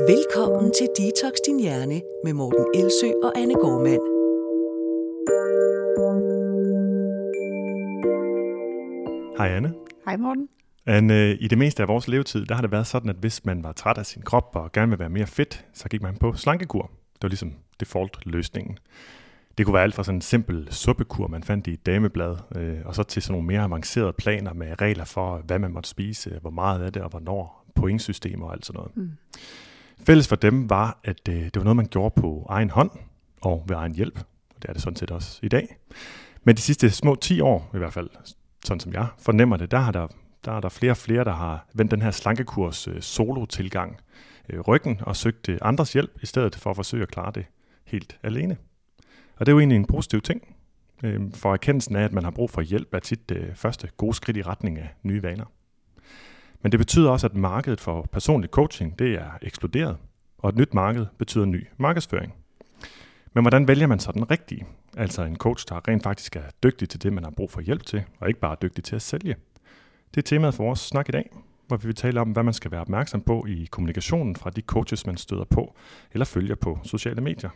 Velkommen til Detox Din Hjerne med Morten Elsø og Anne Gormand. Hej Anne. Hej Morten. Anne, i det meste af vores levetid, der har det været sådan, at hvis man var træt af sin krop og gerne vil være mere fedt, så gik man på slankekur. Det var ligesom default-løsningen. Det kunne være alt fra sådan en simpel suppekur, man fandt i et dameblad, øh, og så til sådan nogle mere avancerede planer med regler for, hvad man måtte spise, hvor meget af det og hvornår, pointsystemer og alt sådan noget. Mm. Fælles for dem var, at øh, det var noget, man gjorde på egen hånd og ved egen hjælp. Og det er det sådan set også i dag. Men de sidste små 10 år, i hvert fald, sådan som jeg fornemmer det, der har der, der, er der flere og flere, der har vendt den her slankekurs øh, solo-tilgang øh, ryggen og søgt øh, andres hjælp, i stedet for at forsøge at klare det helt alene. Og det er jo egentlig en positiv ting, øh, for erkendelsen af, at man har brug for hjælp, er tit det første gode skridt i retning af nye vaner. Men det betyder også, at markedet for personlig coaching det er eksploderet, og et nyt marked betyder ny markedsføring. Men hvordan vælger man så den rigtige? Altså en coach, der rent faktisk er dygtig til det, man har brug for hjælp til, og ikke bare dygtig til at sælge. Det er temaet for vores snak i dag, hvor vi vil tale om, hvad man skal være opmærksom på i kommunikationen fra de coaches, man støder på eller følger på sociale medier.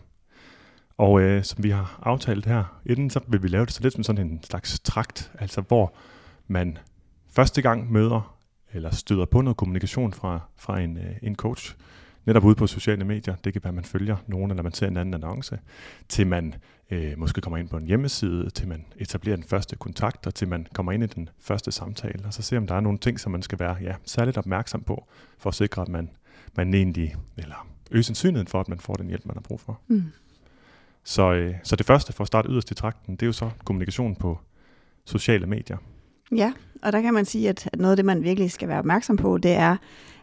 Og øh, som vi har aftalt her inden, så vil vi lave det så lidt som sådan en slags trakt, altså hvor man første gang møder eller støder på noget kommunikation fra, fra en, øh, en coach, netop ude på sociale medier. Det kan være, at man følger nogen, eller man ser en anden annonce, til man øh, måske kommer ind på en hjemmeside, til man etablerer den første kontakt, og til man kommer ind i den første samtale, og så ser om der er nogle ting, som man skal være ja, særligt opmærksom på, for at sikre, at man, man egentlig, eller øge sandsynligheden for, at man får den hjælp, man har brug for. Mm. Så, øh, så det første for at starte yderst i trakten, det er jo så kommunikation på sociale medier. Ja, og der kan man sige, at noget af det, man virkelig skal være opmærksom på, det er,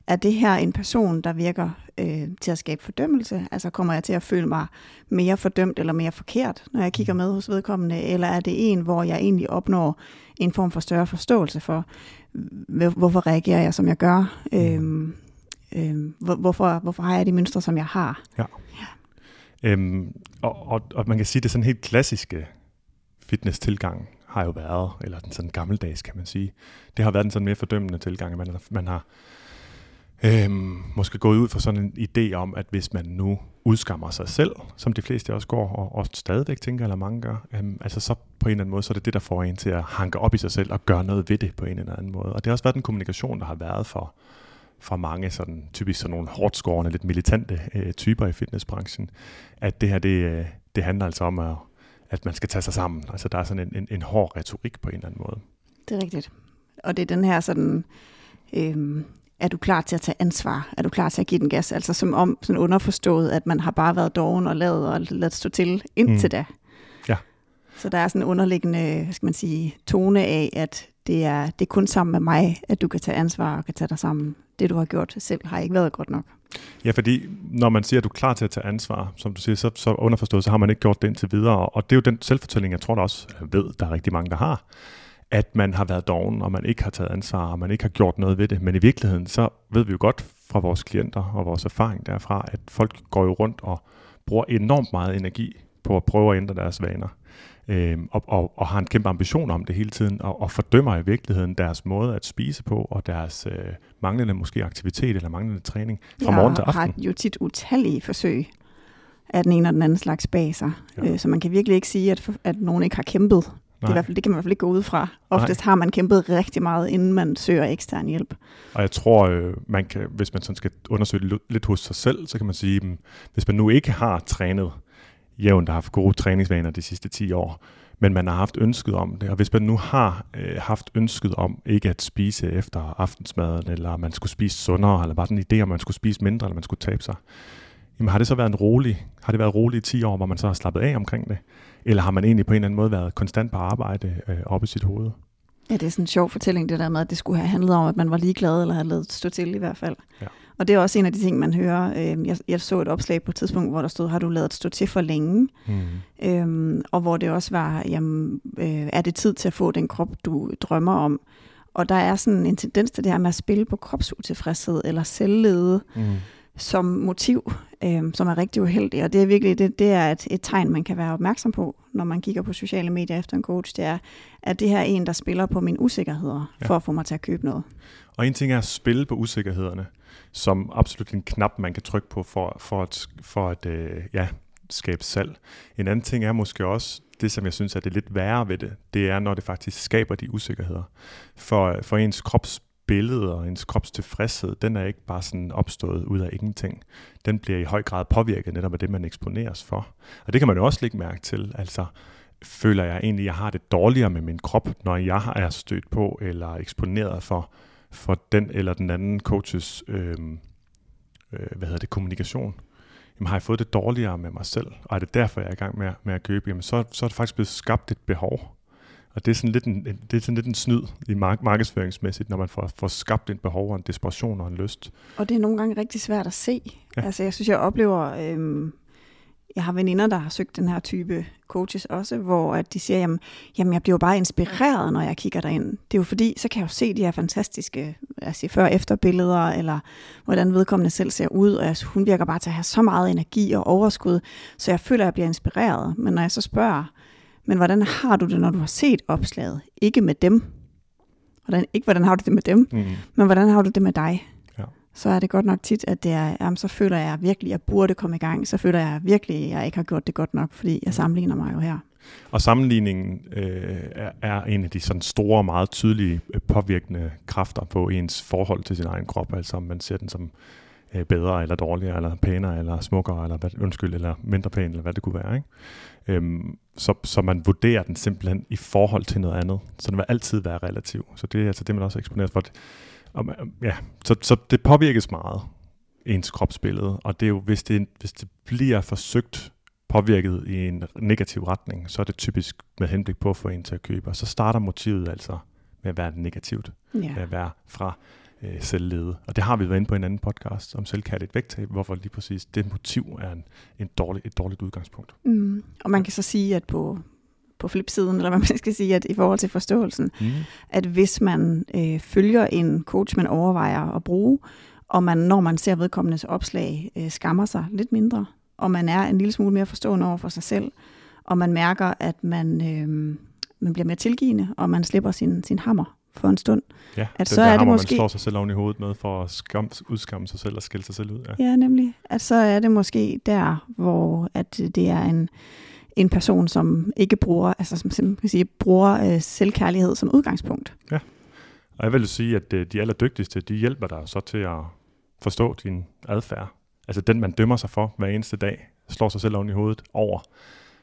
er det her en person, der virker øh, til at skabe fordømmelse? Altså kommer jeg til at føle mig mere fordømt eller mere forkert, når jeg kigger med hos vedkommende? Eller er det en, hvor jeg egentlig opnår en form for større forståelse for, hvorfor reagerer jeg, som jeg gør? Øh, øh, hvorfor, hvorfor har jeg de mønstre, som jeg har? Ja. ja. Øhm, og, og, og man kan sige, det er sådan helt klassiske fitness-tilgang har jo været, eller den sådan gammeldags, kan man sige. Det har været den sådan mere fordømmende tilgang, at man, man har øhm, måske gået ud fra sådan en idé om, at hvis man nu udskammer sig selv, som de fleste også går, og, og stadigvæk tænker, eller mange gør, øhm, altså så på en eller anden måde, så er det det, der får en til at hanke op i sig selv og gøre noget ved det på en eller anden måde. Og det har også været den kommunikation, der har været for, for mange sådan, typisk sådan nogle hårdt skårende, lidt militante øh, typer i fitnessbranchen, at det her, det, øh, det handler altså om at at man skal tage sig sammen. Altså der er sådan en, en, en hård retorik på en eller anden måde. Det er rigtigt. Og det er den her sådan, øhm, er du klar til at tage ansvar? Er du klar til at give den gas? Altså som om sådan underforstået, at man har bare været doven og lavet og lavet stå til indtil mm. da. Ja. Så der er sådan en underliggende, hvad skal man sige, tone af, at det er, det er kun sammen med mig, at du kan tage ansvar og kan tage dig sammen. Det, du har gjort selv, har ikke været godt nok. Ja, fordi når man siger, at du er klar til at tage ansvar, som du siger, så, så underforstået, så har man ikke gjort det indtil videre. Og det er jo den selvfortælling, jeg tror der også jeg ved, der er rigtig mange, der har. At man har været doven, og man ikke har taget ansvar, og man ikke har gjort noget ved det. Men i virkeligheden, så ved vi jo godt fra vores klienter og vores erfaring derfra, at folk går jo rundt og bruger enormt meget energi på at prøve at ændre deres vaner øh, og, og, og har en kæmpe ambition om det hele tiden, og, og fordømmer i virkeligheden deres måde at spise på, og deres øh, manglende måske aktivitet eller manglende træning fra ja, morgen til aften. har jo tit utallige forsøg af den ene og den anden slags bag sig. Ja. Øh, så man kan virkelig ikke sige, at, at nogen ikke har kæmpet. Det, er i hvert fald, det kan man i hvert fald ikke gå ud fra. Oftest Nej. har man kæmpet rigtig meget, inden man søger ekstern hjælp. Og jeg tror, øh, man kan, hvis man sådan skal undersøge lidt hos sig selv, så kan man sige, hvis man nu ikke har trænet jævnt har haft gode træningsvaner de sidste 10 år, men man har haft ønsket om det. Og hvis man nu har øh, haft ønsket om ikke at spise efter aftensmaden, eller man skulle spise sundere, eller bare den idé, om man skulle spise mindre, eller man skulle tabe sig, jamen har det så været en rolig, har det været roligt i 10 år, hvor man så har slappet af omkring det? Eller har man egentlig på en eller anden måde været konstant på arbejde øh, op i sit hoved? Ja, det er sådan en sjov fortælling, det der med, at det skulle have handlet om, at man var ligeglad, eller havde lavet stå til i hvert fald. Ja. Og det er også en af de ting, man hører. Øhm, jeg, jeg så et opslag på et tidspunkt, hvor der stod, har du lavet stå til for længe? Mm. Øhm, og hvor det også var, jamen, øh, er det tid til at få den krop, du drømmer om? Og der er sådan en tendens til det her med at spille på kropsutilfredshed eller selvlede mm. som motiv, øh, som er rigtig uheldigt. Og det er virkelig det, det er et, et tegn, man kan være opmærksom på, når man kigger på sociale medier efter en coach. Det er, at det her er en, der spiller på mine usikkerheder ja. for at få mig til at købe noget. Og en ting er at spille på usikkerhederne, som absolut en knap, man kan trykke på for, for at, for at øh, ja, skabe salg. En anden ting er måske også, det som jeg synes er det lidt værre ved det, det er, når det faktisk skaber de usikkerheder. For, for ens kropsbillede og ens kropstilfredshed, den er ikke bare sådan opstået ud af ingenting. Den bliver i høj grad påvirket netop af det, man eksponeres for. Og det kan man jo også lægge mærke til. Altså, føler jeg egentlig, at jeg har det dårligere med min krop, når jeg er stødt på eller eksponeret for, for den eller den anden coaches øh, øh, hvad hedder det, kommunikation jamen har jeg fået det dårligere med mig selv, og er det derfor, jeg er i gang med, med at købe, jamen så, så er det faktisk blevet skabt et behov. Og det er sådan lidt en, det er sådan lidt en snyd i mark- markedsføringsmæssigt, når man får, får skabt et behov og en desperation og en lyst. Og det er nogle gange rigtig svært at se. Ja. Altså jeg synes, jeg oplever, øhm, jeg har veninder, der har søgt den her type coaches også, hvor at de siger, jamen, jamen jeg bliver bare inspireret, når jeg kigger derind. Det er jo fordi, så kan jeg jo se de her fantastiske altså før- efter billeder, eller hvordan vedkommende selv ser ud, og jeg, hun virker bare til at have så meget energi og overskud, så jeg føler, at jeg bliver inspireret. Men når jeg så spørger, men hvordan har du det, når du har set opslaget? Ikke med dem. Hvordan, ikke hvordan har du det med dem, mm. men hvordan har du det med dig? Så er det godt nok tit, at det er, jamen, så føler jeg virkelig, at jeg burde komme i gang. Så føler jeg virkelig, at jeg ikke har gjort det godt nok, fordi jeg sammenligner mig jo her. Og sammenligningen øh, er, er en af de sådan store, meget tydelige øh, påvirkende kræfter på ens forhold til sin egen krop. Altså om man ser den som øh, bedre eller dårligere, eller pænere, eller smukkere, eller hvad, undskyld, eller mindre pæn, eller hvad det kunne være. Ikke? Øhm, så, så man vurderer den simpelthen i forhold til noget andet. Så den vil altid være relativ. Så det er altså det, man også eksponerer for. Og, ja, så, så det påvirkes meget, ens kropsbillede, og det er jo, hvis det, hvis det bliver forsøgt påvirket i en negativ retning, så er det typisk med henblik på at få en til at købe, og så starter motivet altså med at være negativt, ja. med at være fra øh, selvlede. Og det har vi været inde på en anden podcast om selvkærligt vægttab, hvorfor lige præcis det motiv er en, en dårlig, et dårligt udgangspunkt. Mm. Og man kan så sige, at på, på flipsiden, eller hvad man skal sige, at i forhold til forståelsen, mm. at hvis man øh, følger en coach, man overvejer at bruge, og man, når man ser vedkommendes opslag, øh, skammer sig lidt mindre, og man er en lille smule mere forstående over for sig selv, og man mærker, at man, øh, man bliver mere tilgivende, og man slipper sin, sin hammer for en stund. Ja, at så er det måske... man slår sig selv oven i hovedet med for at skam, udskamme sig selv og skille sig selv ud. Ja. ja, nemlig. At så er det måske der, hvor at det er en, en person, som ikke bruger, altså som kan sige, bruger øh, selvkærlighed som udgangspunkt. Ja, og jeg vil sige, at øh, de allerdygtigste, de hjælper dig så til at forstå din adfærd. Altså den, man dømmer sig for hver eneste dag, slår sig selv oven i hovedet over.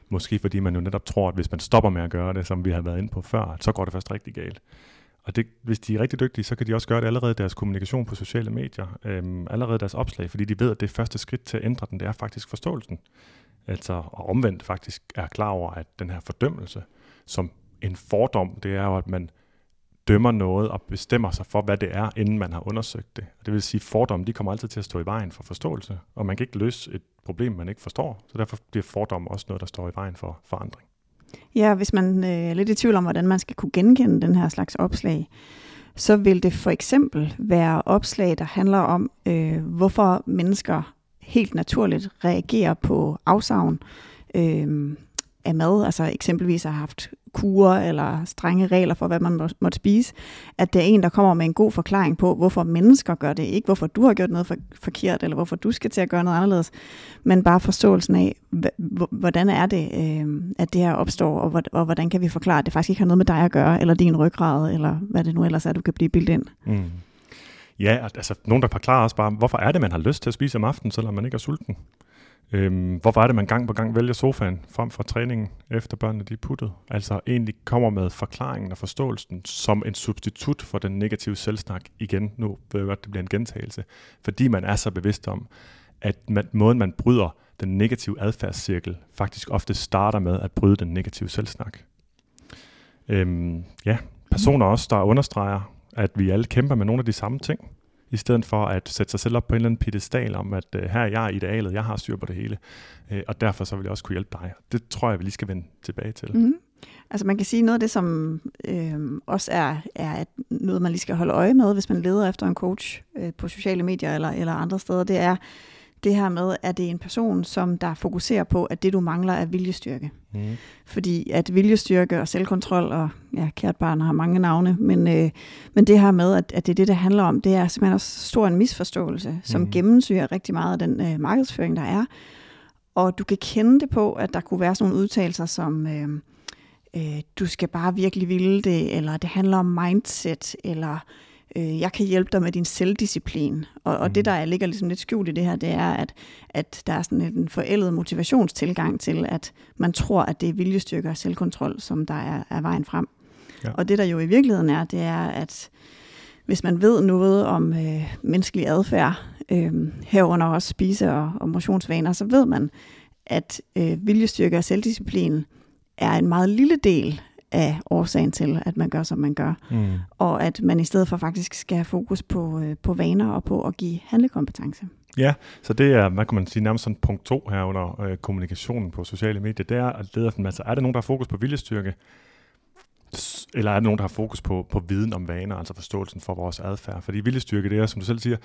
Måske fordi man jo netop tror, at hvis man stopper med at gøre det, som vi har været inde på før, så går det først rigtig galt. Og det, hvis de er rigtig dygtige, så kan de også gøre det allerede deres kommunikation på sociale medier, øhm, allerede deres opslag, fordi de ved, at det første skridt til at ændre den, det er faktisk forståelsen. Altså, og omvendt faktisk er klar over, at den her fordømmelse som en fordom, det er jo, at man dømmer noget og bestemmer sig for, hvad det er, inden man har undersøgt det. Og Det vil sige, at fordomme de kommer altid til at stå i vejen for forståelse, og man kan ikke løse et problem, man ikke forstår. Så derfor bliver fordomme også noget, der står i vejen for forandring. Ja, hvis man øh, er lidt i tvivl om, hvordan man skal kunne genkende den her slags opslag, så vil det for eksempel være opslag, der handler om, øh, hvorfor mennesker helt naturligt reagerer på afsavn øh, af mad, altså eksempelvis har haft kurer eller strenge regler for, hvad man må, måtte spise, at det er en, der kommer med en god forklaring på, hvorfor mennesker gør det, ikke hvorfor du har gjort noget for, forkert, eller hvorfor du skal til at gøre noget anderledes, men bare forståelsen af, hvordan er det, øh, at det her opstår, og, og hvordan kan vi forklare, at det faktisk ikke har noget med dig at gøre, eller din ryggrad, eller hvad det nu ellers er, du kan blive bildet ind. Mm. Ja, altså nogen, der forklarer os bare, hvorfor er det, man har lyst til at spise om aftenen, selvom man ikke er sulten? Øhm, hvorfor er det, man gang på gang vælger sofaen frem for træningen, efter børnene de er puttet? Altså egentlig kommer med forklaringen og forståelsen som en substitut for den negative selvsnak igen. Nu ved jeg godt, det bliver en gentagelse. Fordi man er så bevidst om, at man, måden man bryder den negative adfærdscirkel faktisk ofte starter med at bryde den negative selvsnak. Øhm, ja, personer også, der understreger, at vi alle kæmper med nogle af de samme ting i stedet for at sætte sig selv op på en eller anden pedestal om, at øh, her er jeg idealet, jeg har styr på det hele, øh, og derfor så vil jeg også kunne hjælpe dig. Det tror jeg, vi lige skal vende tilbage til. Mm-hmm. Altså man kan sige noget af det, som øh, også er, er noget, man lige skal holde øje med, hvis man leder efter en coach øh, på sociale medier eller, eller andre steder, det er det her med, at det er en person, som der fokuserer på, at det du mangler er viljestyrke. Mm. Fordi at viljestyrke og selvkontrol, og ja, kært barn har mange navne, men, øh, men det her med, at, at det er det, det handler om, det er simpelthen også stor en misforståelse, som mm. gennemsyrer rigtig meget af den øh, markedsføring, der er. Og du kan kende det på, at der kunne være sådan nogle udtalelser som... Øh, øh, du skal bare virkelig ville det, eller det handler om mindset, eller øh, jeg kan hjælpe dig med din selvdisciplin. Og, og mm. det, der ligger ligesom lidt skjult i det her, det er, at, at der er sådan en forældet motivationstilgang til, at man tror, at det er viljestyrke og selvkontrol, som der er, er vejen frem. Ja. Og det, der jo i virkeligheden er, det er, at hvis man ved noget om øh, menneskelig adfærd, øh, herunder også spise- og, og motionsvaner, så ved man, at øh, viljestyrke og selvdisciplin er en meget lille del af årsagen til, at man gør, som man gør. Mm. Og at man i stedet for faktisk skal have fokus på, øh, på vaner og på at give handlekompetence. Ja, så det er, hvad kan man sige, nærmest sådan punkt to her under øh, kommunikationen på sociale medier. Det er at lede efter, altså, er der nogen, der har fokus på viljestyrke, eller er der nogen, der har fokus på, på viden om vaner, altså forståelsen for vores adfærd? Fordi viljestyrke, det er, som du selv siger,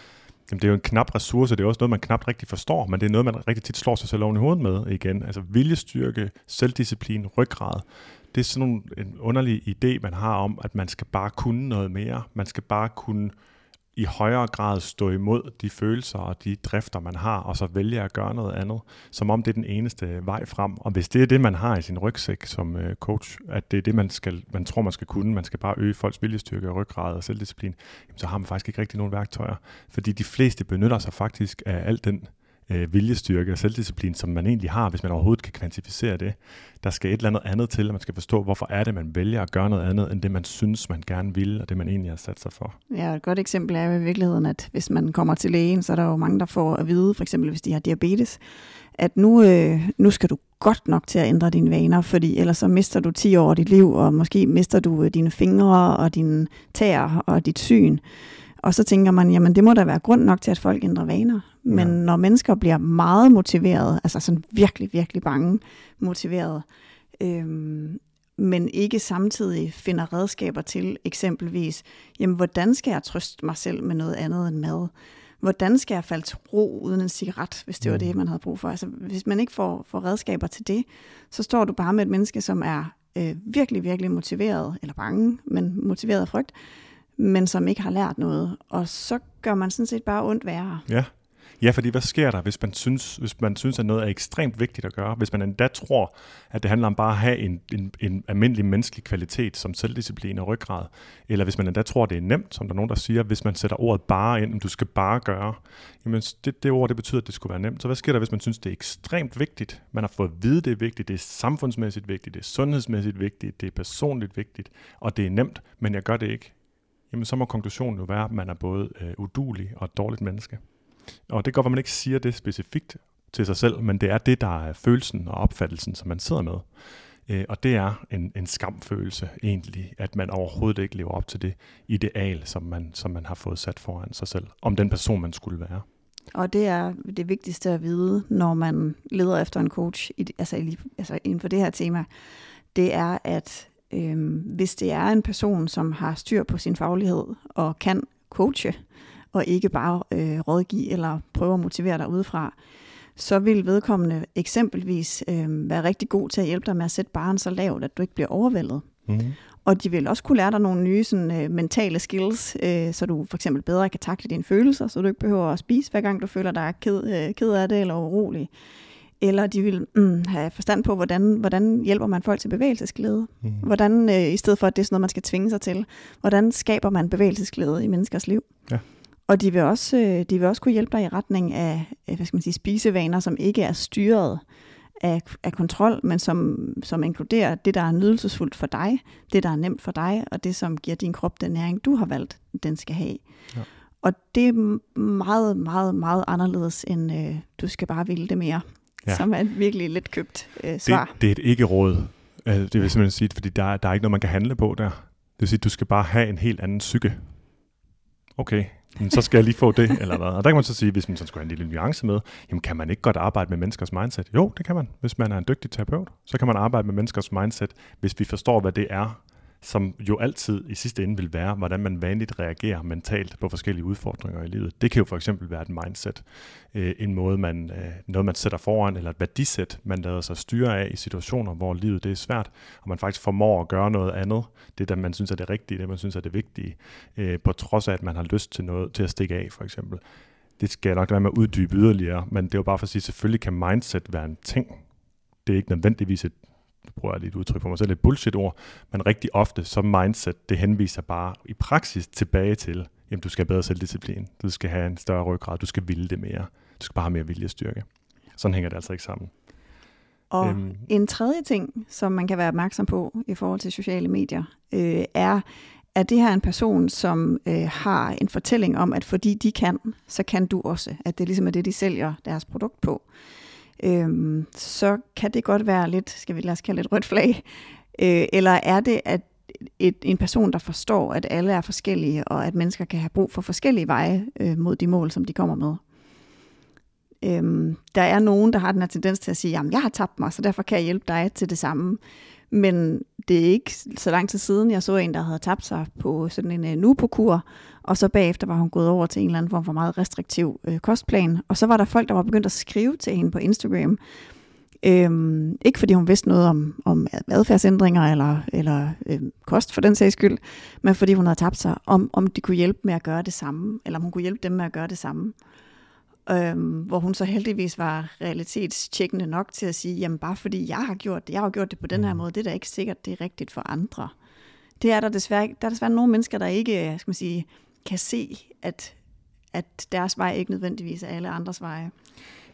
jamen det er jo en knap ressource, det er også noget, man knap rigtig forstår, men det er noget, man rigtig tit slår sig selv oven i hovedet med igen. Altså viljestyrke, selvdisciplin, ryggrad, det er sådan nogle, en underlig idé, man har om, at man skal bare kunne noget mere. Man skal bare kunne i højere grad stå imod de følelser og de drifter, man har, og så vælge at gøre noget andet, som om det er den eneste vej frem. Og hvis det er det, man har i sin rygsæk som øh, coach, at det er det, man, skal, man tror, man skal kunne, man skal bare øge folks viljestyrke, ryggrad og selvdisciplin, jamen, så har man faktisk ikke rigtig nogen værktøjer. Fordi de fleste benytter sig faktisk af al den øh, viljestyrke og selvdisciplin, som man egentlig har, hvis man overhovedet kan kvantificere det. Der skal et eller andet andet til, at man skal forstå, hvorfor er det, man vælger at gøre noget andet, end det, man synes, man gerne vil, og det, man egentlig har sat sig for. Ja, et godt eksempel er jo i virkeligheden, at hvis man kommer til lægen, så er der jo mange, der får at vide, for eksempel hvis de har diabetes, at nu, øh, nu skal du godt nok til at ændre dine vaner, fordi ellers så mister du 10 år af dit liv, og måske mister du øh, dine fingre og dine tæer og dit syn. Og så tænker man, jamen det må da være grund nok til, at folk ændrer vaner. Men ja. når mennesker bliver meget motiveret, altså sådan virkelig, virkelig bange motiveret, øhm, men ikke samtidig finder redskaber til eksempelvis, jamen hvordan skal jeg trøste mig selv med noget andet end mad? Hvordan skal jeg falde til ro uden en cigaret, hvis det mm. var det, man havde brug for? Altså, hvis man ikke får, får redskaber til det, så står du bare med et menneske, som er øh, virkelig, virkelig motiveret, eller bange, men motiveret af frygt, men som ikke har lært noget. Og så gør man sådan set bare ondt værre. Ja, Ja, fordi hvad sker der, hvis man, synes, hvis man synes, at noget er ekstremt vigtigt at gøre? Hvis man endda tror, at det handler om bare at have en, en, en almindelig menneskelig kvalitet som selvdisciplin og ryggrad, eller hvis man endda tror, at det er nemt, som der er nogen, der siger, hvis man sætter ordet bare ind, du skal bare gøre, jamen det, det ord, det betyder, at det skulle være nemt. Så hvad sker der, hvis man synes, det er ekstremt vigtigt? Man har fået at vide, det er vigtigt, det er samfundsmæssigt vigtigt, det er sundhedsmæssigt vigtigt, det er personligt vigtigt, og det er nemt, men jeg gør det ikke jamen så må konklusionen jo være, at man er både øh, udulig og et dårligt menneske. Og det går, at man ikke siger det specifikt til sig selv, men det er det, der er følelsen og opfattelsen, som man sidder med. Øh, og det er en, en skamfølelse egentlig, at man overhovedet ikke lever op til det ideal, som man, som man har fået sat foran sig selv, om den person, man skulle være. Og det er det vigtigste at vide, når man leder efter en coach, i, altså, altså inden for det her tema, det er, at øhm, hvis det er en person, som har styr på sin faglighed og kan coache, og ikke bare øh, rådgive eller prøve at motivere dig udefra, så vil vedkommende eksempelvis øh, være rigtig god til at hjælpe dig med at sætte barn så lavt, at du ikke bliver overvældet. Mm-hmm. Og de vil også kunne lære dig nogle nye sådan, øh, mentale skills, øh, så du for eksempel bedre kan takle dine følelser, så du ikke behøver at spise, hver gang du føler dig ked, øh, ked af det eller urolig. Eller de vil mm, have forstand på, hvordan, hvordan hjælper man folk til bevægelsesglæde. Mm. Hvordan, øh, i stedet for at det er sådan noget, man skal tvinge sig til, hvordan skaber man bevægelsesglæde i menneskers liv. Ja. Og de vil, også, øh, de vil også kunne hjælpe dig i retning af øh, hvad skal man sige, spisevaner, som ikke er styret af, af kontrol, men som, som inkluderer det, der er nydelsesfuldt for dig, det, der er nemt for dig, og det, som giver din krop den næring, du har valgt, den skal have. Ja. Og det er meget, meget, meget anderledes, end øh, du skal bare ville det mere, ja. som er et virkelig let købt øh, svar. Det, det er et ikke-råd, det vil simpelthen sige, fordi der, der er ikke noget, man kan handle på der. Det vil sige, at du skal bare have en helt anden psyke. Okay, så skal jeg lige få det, eller hvad. Og der kan man så sige, hvis man så skulle have en lille nuance med, jamen kan man ikke godt arbejde med menneskers mindset? Jo, det kan man. Hvis man er en dygtig terapeut, så kan man arbejde med menneskers mindset, hvis vi forstår, hvad det er, som jo altid i sidste ende vil være, hvordan man vanligt reagerer mentalt på forskellige udfordringer i livet. Det kan jo for eksempel være et mindset, øh, en måde man, øh, noget man sætter foran, eller et værdisæt, man lader sig styre af i situationer, hvor livet det er svært, og man faktisk formår at gøre noget andet, det der man synes er det rigtige, det man synes er det vigtige, øh, på trods af, at man har lyst til noget til at stikke af, for eksempel. Det skal jeg nok være med at uddybe yderligere, men det er jo bare for at sige, selvfølgelig kan mindset være en ting. Det er ikke nødvendigvis et bruger jeg lidt udtryk for mig selv, et bullshit-ord, men rigtig ofte, så mindset, det henviser bare i praksis tilbage til, jamen du skal have bedre selvdisciplin, du skal have en større ryggrad, du skal ville det mere, du skal bare have mere viljestyrke. Sådan hænger det altså ikke sammen. Og øhm. en tredje ting, som man kan være opmærksom på i forhold til sociale medier, øh, er, at det her er en person, som øh, har en fortælling om, at fordi de kan, så kan du også. At det ligesom er det, de sælger deres produkt på øhm, så kan det godt være lidt, skal vi lade os kalde et rødt flag, øh, eller er det, at et, en person, der forstår, at alle er forskellige, og at mennesker kan have brug for forskellige veje øh, mod de mål, som de kommer med. Øhm, der er nogen, der har den her tendens til at sige, jamen jeg har tabt mig, så derfor kan jeg hjælpe dig til det samme. Men det er ikke så lang tid siden, jeg så en, der havde tabt sig på sådan en uh, nupokur, og så bagefter var hun gået over til en eller anden form for meget restriktiv uh, kostplan. Og så var der folk, der var begyndt at skrive til hende på Instagram. Øhm, ikke fordi hun vidste noget om, om adfærdsændringer eller, eller øhm, kost for den sags skyld, men fordi hun havde tabt sig, om, om de kunne hjælpe med at gøre det samme, eller om hun kunne hjælpe dem med at gøre det samme øhm, hvor hun så heldigvis var realitetstjekkende nok til at sige, jamen bare fordi jeg har gjort det, jeg har gjort det på den her mm. måde, det er da ikke sikkert, det er rigtigt for andre. Det er der desværre, der er desværre nogle mennesker, der ikke skal man sige, kan se, at, at deres vej ikke nødvendigvis er alle andres veje.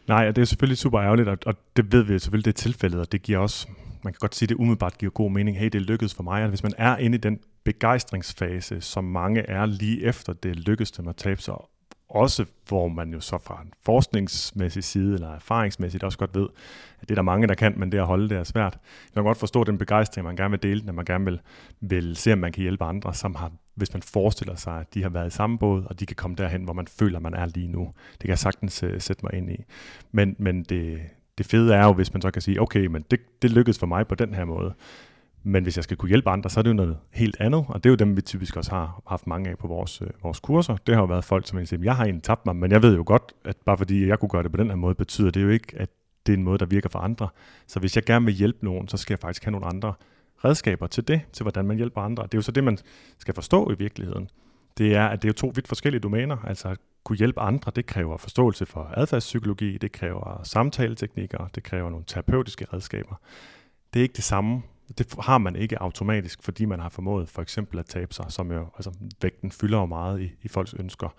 Nej, og det er selvfølgelig super ærgerligt, og, og det ved vi selvfølgelig, det er tilfældet, og det giver også, man kan godt sige, det umiddelbart giver god mening, hey, det lykkedes for mig, og hvis man er inde i den begejstringsfase, som mange er lige efter det lykkedes dem at tabe sig, også hvor man jo så fra en forskningsmæssig side eller erfaringsmæssigt også godt ved, at det er der mange, der kan, men det at holde det er svært. Jeg kan godt forstå den begejstring, man gerne vil dele, når man gerne vil, vil se, om man kan hjælpe andre, som har, hvis man forestiller sig, at de har været i samme båd, og de kan komme derhen, hvor man føler, man er lige nu. Det kan jeg sagtens uh, sætte mig ind i. Men, men det, det fede er jo, hvis man så kan sige, okay, men det, det lykkedes for mig på den her måde. Men hvis jeg skal kunne hjælpe andre, så er det jo noget helt andet, og det er jo dem, vi typisk også har haft mange af på vores, øh, vores kurser. Det har jo været folk, som siger, jeg har egentlig tabt mig, men jeg ved jo godt, at bare fordi jeg kunne gøre det på den her måde, betyder det jo ikke, at det er en måde, der virker for andre. Så hvis jeg gerne vil hjælpe nogen, så skal jeg faktisk have nogle andre redskaber til det, til hvordan man hjælper andre. Det er jo så det, man skal forstå i virkeligheden. Det er, at det er jo to vidt forskellige domæner. Altså at kunne hjælpe andre, det kræver forståelse for adfærdspsykologi, det kræver samtaleteknikker, det kræver nogle terapeutiske redskaber. Det er ikke det samme det har man ikke automatisk, fordi man har formået for eksempel at tabe sig, som jo, altså vægten fylder jo meget i, i folks ønsker.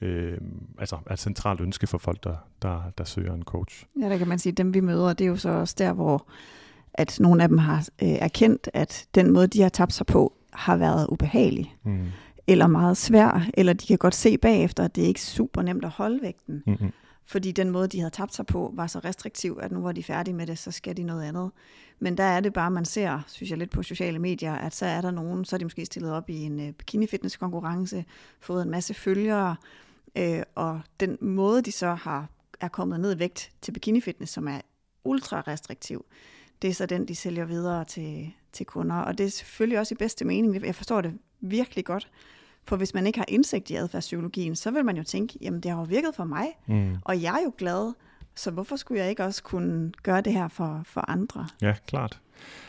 Øh, altså er et centralt ønske for folk, der, der, der søger en coach. Ja, der kan man sige, at dem vi møder, det er jo så også der, hvor at nogle af dem har øh, erkendt, at den måde, de har tabt sig på, har været ubehagelig. Mm. Eller meget svær, eller de kan godt se bagefter, at det er ikke super nemt at holde vægten. Mm-hmm. Fordi den måde, de havde tabt sig på, var så restriktiv, at nu var de færdige med det, så skal de noget andet. Men der er det bare, man ser, synes jeg lidt på sociale medier, at så er der nogen, så er de måske stillet op i en øh, bikini-fitness konkurrence, fået en masse følgere, øh, og den måde, de så har er kommet ned i vægt til bikini-fitness, som er ultra restriktiv, det er så den, de sælger videre til, til kunder. Og det er selvfølgelig også i bedste mening. Jeg forstår det virkelig godt. For hvis man ikke har indsigt i adfærdspsykologien, så vil man jo tænke, jamen det har jo virket for mig, mm. og jeg er jo glad, så hvorfor skulle jeg ikke også kunne gøre det her for, for andre? Ja, klart.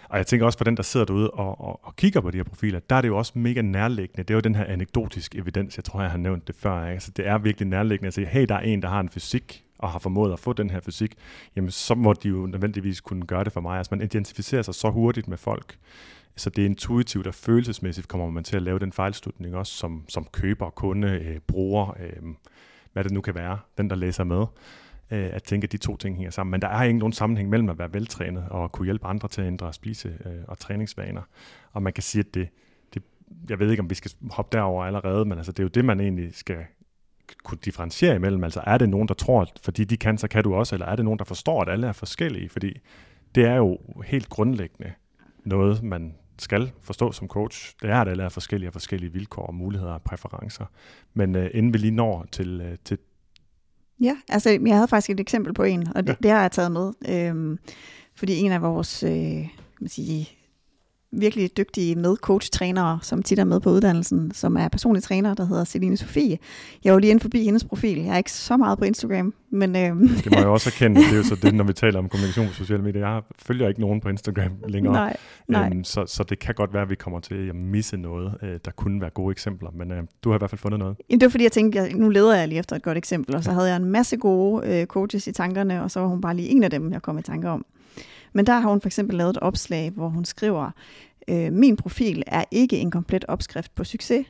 Og jeg tænker også for den, der sidder derude og, og, og kigger på de her profiler, der er det jo også mega nærliggende. Det er jo den her anekdotisk evidens, jeg tror, jeg har nævnt det før. Ikke? Altså, det er virkelig nærliggende at sige, hey, der er en, der har en fysik, og har formået at få den her fysik, jamen så må de jo nødvendigvis kunne gøre det for mig. Altså man identificerer sig så hurtigt med folk, så det er intuitivt og følelsesmæssigt kommer man til at lave den fejlslutning også som, som køber, kunde, øh, bruger, øh, hvad det nu kan være, den der læser med øh, at tænke, at de to ting hænger sammen. Men der er ingen nogen sammenhæng mellem at være veltrænet og kunne hjælpe andre til at ændre spise- øh, og træningsvaner. Og man kan sige, at det, det, jeg ved ikke, om vi skal hoppe derover allerede, men altså, det er jo det, man egentlig skal kunne differentiere imellem. Altså er det nogen, der tror, at fordi de kan, så kan du også, eller er det nogen, der forstår, at alle er forskellige? Fordi det er jo helt grundlæggende noget, man skal forstå som coach, det er, at alle er forskellige og forskellige vilkår og muligheder og præferencer. Men øh, inden vi lige når til, øh, til Ja, altså jeg havde faktisk et eksempel på en, og det, ja. det har jeg taget med. Øhm, fordi en af vores øh, kan man sige, virkelig dygtige med-coach-trænere, som tit er med på uddannelsen, som er personlige træner, der hedder Celine Sofie. Jeg var lige inde forbi hendes profil. Jeg er ikke så meget på Instagram, men... Øh... Det må jeg også erkende. Det er jo så det, når vi taler om kommunikation på sociale medier. Jeg følger ikke nogen på Instagram længere. Nej, nej. Øhm, så, så det kan godt være, at vi kommer til at misse noget, øh, der kunne være gode eksempler. Men øh, du har i hvert fald fundet noget. Jamen, det var fordi, jeg tænkte, at nu leder jeg lige efter et godt eksempel, og så havde jeg en masse gode øh, coaches i tankerne, og så var hun bare lige en af dem, jeg kom i tanke om. Men der har hun for eksempel lavet et opslag, hvor hun skriver, øh, min profil er ikke en komplet opskrift på succes,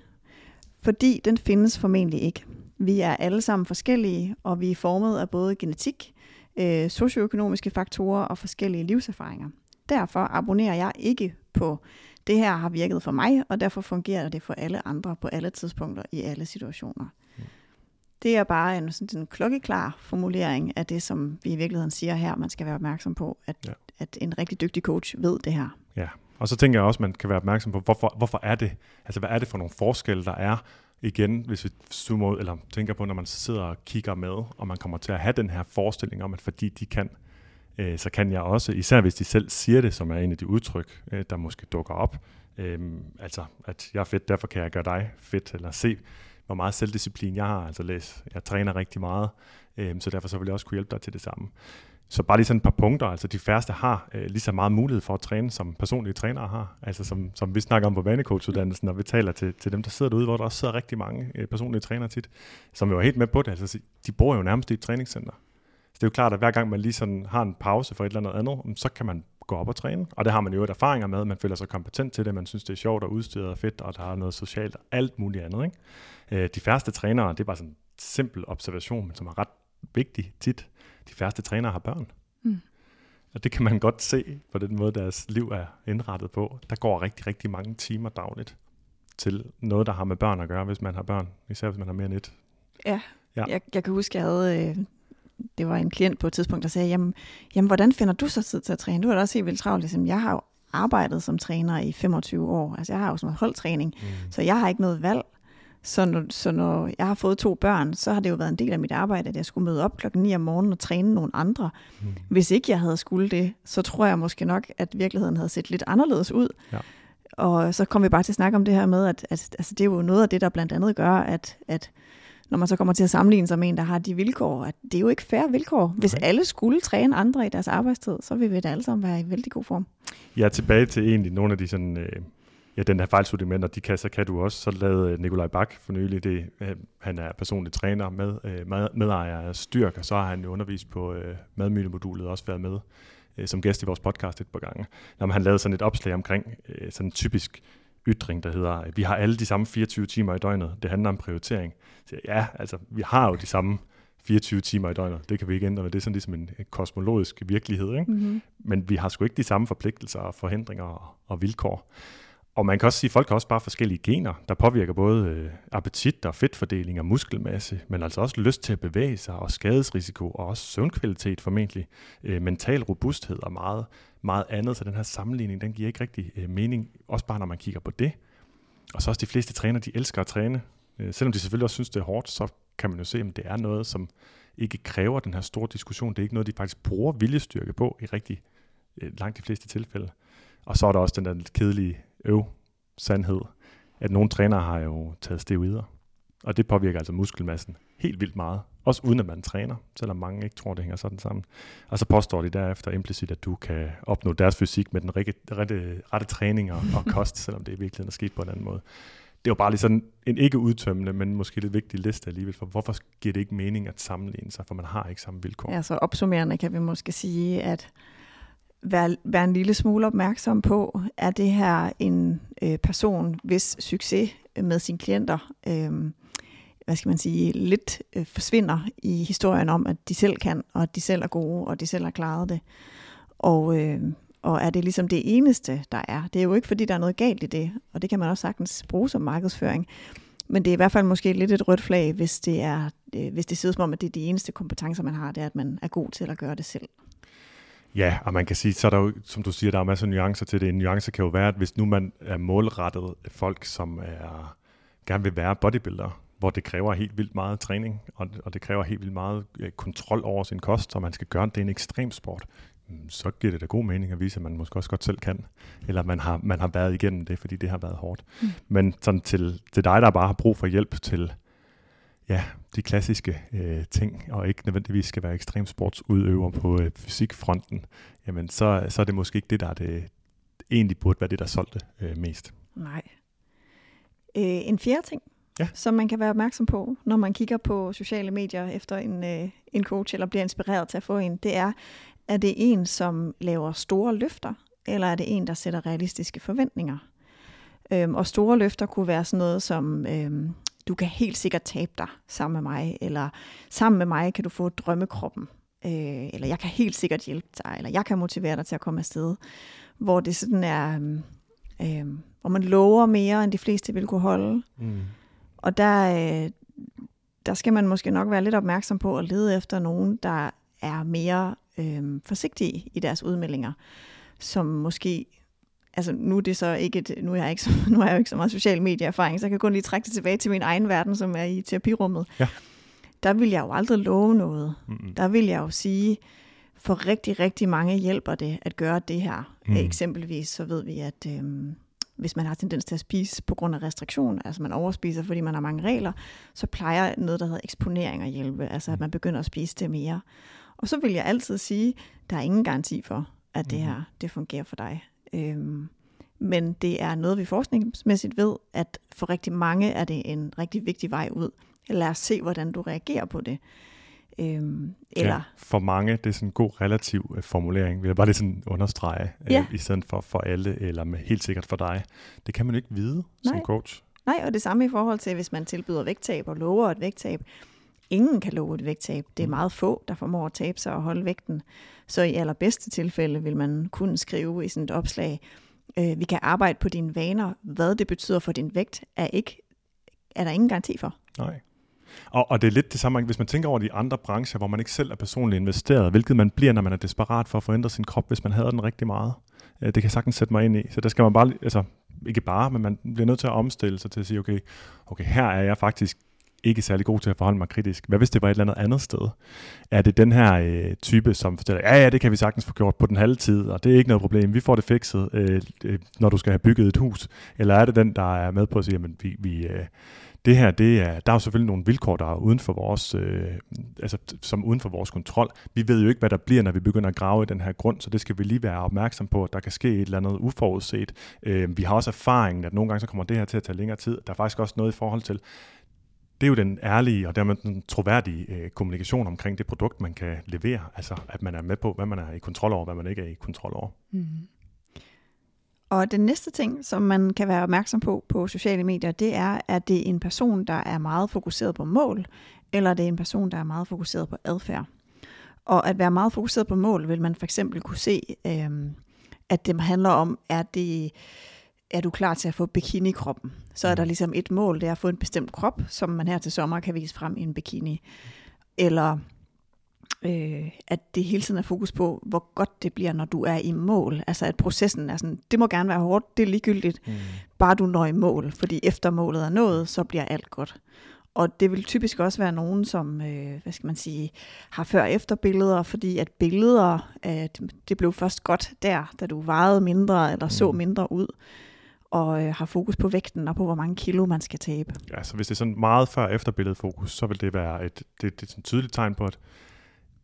fordi den findes formentlig ikke. Vi er alle sammen forskellige, og vi er formet af både genetik, øh, socioøkonomiske faktorer og forskellige livserfaringer. Derfor abonnerer jeg ikke på, det her har virket for mig, og derfor fungerer det for alle andre på alle tidspunkter i alle situationer. Det er bare en, sådan en klokkeklar formulering af det, som vi i virkeligheden siger her, man skal være opmærksom på, at, ja at en rigtig dygtig coach ved det her. Ja, og så tænker jeg også, at man kan være opmærksom på, hvorfor, hvorfor er det, altså hvad er det for nogle forskelle, der er igen, hvis vi zoomer ud, eller tænker på, når man sidder og kigger med, og man kommer til at have den her forestilling om, at fordi de kan, øh, så kan jeg også, især hvis de selv siger det, som er en af de udtryk, øh, der måske dukker op, øh, altså at jeg er fedt, derfor kan jeg gøre dig fedt, eller se, hvor meget selvdisciplin jeg har, altså læs, jeg træner rigtig meget, øh, så derfor så vil jeg også kunne hjælpe dig til det samme. Så bare lige sådan et par punkter, altså de færreste har øh, lige så meget mulighed for at træne, som personlige trænere har. Altså som, som vi snakker om på vanecoachuddannelsen, og vi taler til, til dem, der sidder derude, hvor der også sidder rigtig mange øh, personlige trænere tit, som jo er helt med på det. Altså de bor jo nærmest i et træningscenter. Så det er jo klart, at hver gang man lige sådan har en pause for et eller andet andet, så kan man gå op og træne. Og det har man jo et erfaringer med. Man føler sig kompetent til det. Man synes, det er sjovt og udstyret og fedt, og der er noget socialt og alt muligt andet. Ikke? Øh, de færreste trænere, det er bare sådan en simpel observation, men som er ret vigtig tit de færreste trænere har børn. Mm. Og det kan man godt se på den måde, deres liv er indrettet på. Der går rigtig, rigtig mange timer dagligt til noget, der har med børn at gøre, hvis man har børn. Især hvis man har mere end et. Ja, ja. Jeg, jeg kan huske, jeg havde... Øh, det var en klient på et tidspunkt, der sagde, jamen, jamen hvordan finder du så tid til at træne? Du er da også helt vildt travlt. Ligesom, jeg har jo arbejdet som træner i 25 år. Altså jeg har jo sådan noget holdtræning, mm. så jeg har ikke noget valg. Så når, så når jeg har fået to børn, så har det jo været en del af mit arbejde, at jeg skulle møde op klokken 9 om morgenen og træne nogle andre. Mm. Hvis ikke jeg havde skulle det, så tror jeg måske nok, at virkeligheden havde set lidt anderledes ud. Ja. Og så kom vi bare til at snakke om det her med, at, at altså, det er jo noget af det, der blandt andet gør, at, at når man så kommer til at sammenligne sig med en, der har de vilkår, at det er jo ikke færre vilkår. Hvis okay. alle skulle træne andre i deres arbejdstid, så vil vi da alle sammen være i vældig god form. Ja, tilbage til egentlig nogle af de sådan, øh, ja, den her fejlsortimenter, de kan, så kan du også. Så lavede øh, Nikolaj Bak for nylig det. Øh, han er personlig træner med øh, medejer af Styrk, og så har han jo undervist på øh, madmynemodulet også været med øh, som gæst i vores podcast et par gange. Når han lavede sådan et opslag omkring øh, sådan en typisk ytring, der hedder, vi har alle de samme 24 timer i døgnet. Det handler om prioritering. Så ja, altså, vi har jo de samme 24 timer i døgnet. Det kan vi ikke ændre, men det er sådan ligesom en kosmologisk virkelighed. Ikke? Mm-hmm. Men vi har sgu ikke de samme forpligtelser og forhindringer og, og vilkår. Og man kan også sige, at folk har også bare forskellige gener, der påvirker både øh, appetit og fedtfordeling og muskelmasse, men altså også lyst til at bevæge sig og skadesrisiko og også søvnkvalitet formentlig, øh, mental robusthed og meget, meget andet. Så den her sammenligning, den giver ikke rigtig øh, mening, også bare når man kigger på det. Og så også de fleste træner, de elsker at træne. Øh, selvom de selvfølgelig også synes, det er hårdt, så kan man jo se, at det er noget, som ikke kræver den her store diskussion. Det er ikke noget, de faktisk bruger viljestyrke på i rigtig øh, langt de fleste tilfælde. Og så er der også den der kedelige øv sandhed, at nogle trænere har jo taget steroider, og det påvirker altså muskelmassen helt vildt meget, også uden at man træner, selvom mange ikke tror, det hænger sådan sammen. Og så påstår de derefter implicit, at du kan opnå deres fysik med den rette, rette, rette træning og, og kost, selvom det i virkeligheden er sket på en anden måde. Det er jo bare lige sådan en ikke udtømmende, men måske lidt vigtig liste alligevel, for hvorfor giver det ikke mening at sammenligne sig, for man har ikke samme vilkår. Ja, så opsummerende kan vi måske sige, at være, være en lille smule opmærksom på, er det her en øh, person, hvis succes med sine klienter, øh, hvad skal man sige, lidt øh, forsvinder i historien om, at de selv kan, og at de selv er gode, og de selv har klaret det. Og, øh, og er det ligesom det eneste, der er. Det er jo ikke, fordi der er noget galt i det, og det kan man også sagtens bruge som markedsføring. Men det er i hvert fald måske lidt et rødt flag, hvis det, er, øh, hvis det ser som om, at det er de eneste kompetencer, man har, det er, at man er god til at gøre det selv. Ja, og man kan sige, så er der jo, som du siger, der er masser af nuancer til det. En nuance kan jo være, at hvis nu man er målrettet folk, som er, gerne vil være bodybuilder, hvor det kræver helt vildt meget træning, og, og det kræver helt vildt meget øh, kontrol over sin kost, og man skal gøre det en ekstrem sport. mm, så giver det da god mening at vise, at man måske også godt selv kan, eller man har, man har været igennem det, fordi det har været hårdt. Mm. Men sådan til, til dig, der bare har brug for hjælp til ja, de klassiske øh, ting, og ikke nødvendigvis skal være ekstremsportsudøver på øh, fysikfronten, jamen så, så er det måske ikke det, der er det, egentlig burde være det, der solgte øh, mest. Nej. Øh, en fjerde ting, ja. som man kan være opmærksom på, når man kigger på sociale medier efter en, øh, en coach, eller bliver inspireret til at få en, det er, er det en, som laver store løfter, eller er det en, der sætter realistiske forventninger? Øhm, og store løfter kunne være sådan noget som, øhm, du kan helt sikkert tabe dig sammen med mig, eller sammen med mig kan du få drømmekroppen, øh, eller jeg kan helt sikkert hjælpe dig, eller jeg kan motivere dig til at komme afsted. Hvor det sådan er, øhm, øh, hvor man lover mere, end de fleste vil kunne holde. Mm. Og der, øh, der skal man måske nok være lidt opmærksom på at lede efter nogen, der er mere øh, forsigtige i deres udmeldinger, som måske altså nu er det så ikke et, nu er jeg ikke så, nu er jeg jo ikke så meget social medieerfaring, så jeg kan kun lige trække det tilbage til min egen verden, som er i terapirummet. Ja. Der vil jeg jo aldrig love noget. Mm-hmm. Der vil jeg jo sige, for rigtig, rigtig mange hjælper det at gøre det her. Mm. Eksempelvis så ved vi, at øhm, hvis man har tendens til at spise på grund af restriktion, altså man overspiser, fordi man har mange regler, så plejer noget, der hedder eksponering at hjælpe, altså at man begynder at spise det mere. Og så vil jeg altid sige, der er ingen garanti for, at det her det fungerer for dig. Øhm, men det er noget, vi forskningsmæssigt ved, at for rigtig mange er det en rigtig vigtig vej ud. Lad os se, hvordan du reagerer på det. Øhm, eller... Ja, for mange, det er sådan en god relativ uh, formulering, vil jeg bare lige sådan understrege, øh, ja. i stedet for for alle, eller med helt sikkert for dig. Det kan man jo ikke vide Nej. som coach. Nej, og det samme i forhold til, hvis man tilbyder vægttab og lover et vægttab. Ingen kan love et vægttab. Det er mm. meget få, der formår at tabe sig og holde vægten. Så i allerbedste tilfælde vil man kunne skrive i sådan et opslag, øh, vi kan arbejde på dine vaner. Hvad det betyder for din vægt, er, ikke, er der ingen garanti for. Nej. Og, og det er lidt det samme, hvis man tænker over de andre brancher, hvor man ikke selv er personligt investeret, hvilket man bliver, når man er desperat for at forændre sin krop, hvis man hader den rigtig meget. Øh, det kan sagtens sætte mig ind i. Så der skal man bare, altså ikke bare, men man bliver nødt til at omstille sig til at sige, okay, okay her er jeg faktisk ikke særlig god til at forholde mig kritisk. Hvad hvis det var et eller andet andet sted? Er det den her øh, type, som fortæller, ja, ja, det kan vi sagtens få gjort på den halve tid, og det er ikke noget problem, vi får det fikset, øh, øh, når du skal have bygget et hus? Eller er det den, der er med på at sige, jamen, vi, vi, øh, det her, det er, der er jo selvfølgelig nogle vilkår, der er uden for vores, øh, altså, som uden for vores kontrol. Vi ved jo ikke, hvad der bliver, når vi begynder at grave i den her grund, så det skal vi lige være opmærksom på, at der kan ske et eller andet uforudset. Øh, vi har også erfaringen, at nogle gange så kommer det her til at tage længere tid. Der er faktisk også noget i forhold til, det er jo den ærlige og dermed den troværdige øh, kommunikation omkring det produkt, man kan levere. Altså, at man er med på, hvad man er i kontrol over, hvad man ikke er i kontrol over. Mm. Og den næste ting, som man kan være opmærksom på på sociale medier, det er, at det er en person, der er meget fokuseret på mål, eller det er en person, der er meget fokuseret på adfærd. Og at være meget fokuseret på mål, vil man for eksempel kunne se, øh, at det handler om, er det er du klar til at få bikini-kroppen? Så er der mm. ligesom et mål, det er at få en bestemt krop, som man her til sommer kan vise frem i en bikini. Eller øh, at det hele tiden er fokus på, hvor godt det bliver, når du er i mål. Altså at processen er sådan, det må gerne være hårdt, det er ligegyldigt, mm. bare du når i mål, fordi efter målet er nået, så bliver alt godt. Og det vil typisk også være nogen, som, øh, hvad skal man sige, har før-efter billeder, fordi at billeder, at det blev først godt der, da du vejede mindre, eller så mm. mindre ud og øh, har fokus på vægten og på, hvor mange kilo man skal tabe. Ja, så hvis det er sådan meget før-efter fokus, så vil det være et, det, det er et tydeligt tegn på, at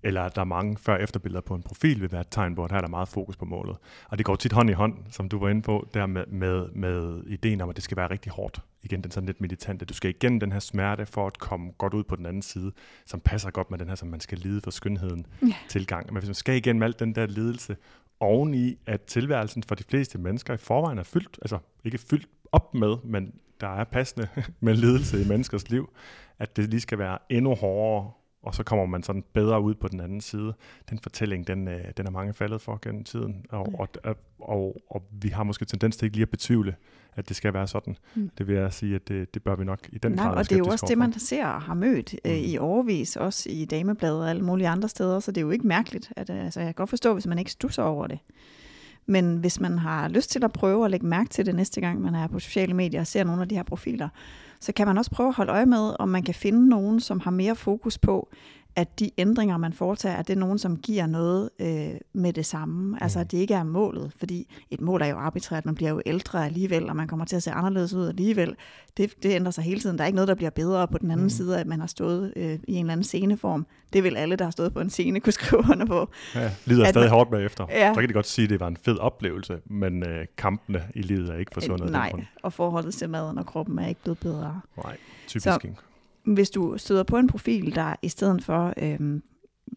eller at der er mange før-efterbilleder på en profil, vil være et tegn på, at her er der meget fokus på målet. Og det går tit hånd i hånd, som du var inde på, der med, med, med ideen om, at det skal være rigtig hårdt. Igen, den sådan lidt militante. Du skal igennem den her smerte for at komme godt ud på den anden side, som passer godt med den her, som man skal lide for skønheden ja. tilgang. Men hvis man skal igennem alt den der lidelse, oveni at tilværelsen for de fleste mennesker i forvejen er fyldt, altså ikke fyldt op med, men der er passende med lidelse i menneskers liv, at det lige skal være endnu hårdere og så kommer man sådan bedre ud på den anden side. Den fortælling, den, øh, den er mange faldet for gennem tiden, og, mm. og, og, og, og vi har måske tendens til ikke lige at betvivle, at det skal være sådan. Mm. Det vil jeg sige, at det, det bør vi nok i den Nej, grad og det er jo også det, man ser og har mødt øh, mm. i overvis, også i damebladet og alle mulige andre steder, så det er jo ikke mærkeligt. At, øh, altså, jeg kan godt forstå, hvis man ikke stusser over det. Men hvis man har lyst til at prøve at lægge mærke til det næste gang, man er på sociale medier og ser nogle af de her profiler, så kan man også prøve at holde øje med, om man kan finde nogen, som har mere fokus på, at de ændringer, man foretager, at det er nogen, som giver noget øh, med det samme. Altså, at det ikke er målet, fordi et mål er jo arbitrært, man bliver jo ældre alligevel, og man kommer til at se anderledes ud alligevel. Det, det ændrer sig hele tiden. Der er ikke noget, der bliver bedre på den anden mm. side, at man har stået øh, i en eller anden sceneform. Det vil alle, der har stået på en scene, kunne skrive under på. Ja, lider stadig man, hårdt bagefter. Ja. Så kan de godt sige, at det var en fed oplevelse, men øh, kampene i livet er ikke forsvundet. Øh, nej, og forholdet til maden og kroppen er ikke blevet bedre. Nej, typisk så, ikke hvis du støder på en profil, der i stedet for øhm,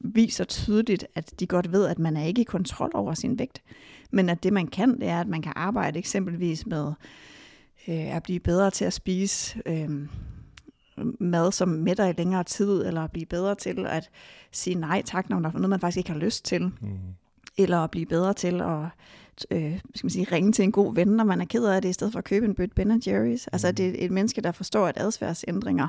viser tydeligt, at de godt ved, at man er ikke i kontrol over sin vægt, men at det man kan, det er, at man kan arbejde eksempelvis med øh, at blive bedre til at spise øh, mad, som mætter i længere tid, eller at blive bedre til at sige nej tak, når der er noget, man faktisk ikke har lyst til. Mm. Eller at blive bedre til at øh, skal man sige, ringe til en god ven, når man er ked af det, i stedet for at købe en bøtte Ben Jerry's. Altså, mm. det er et menneske, der forstår, at adfærdsændringer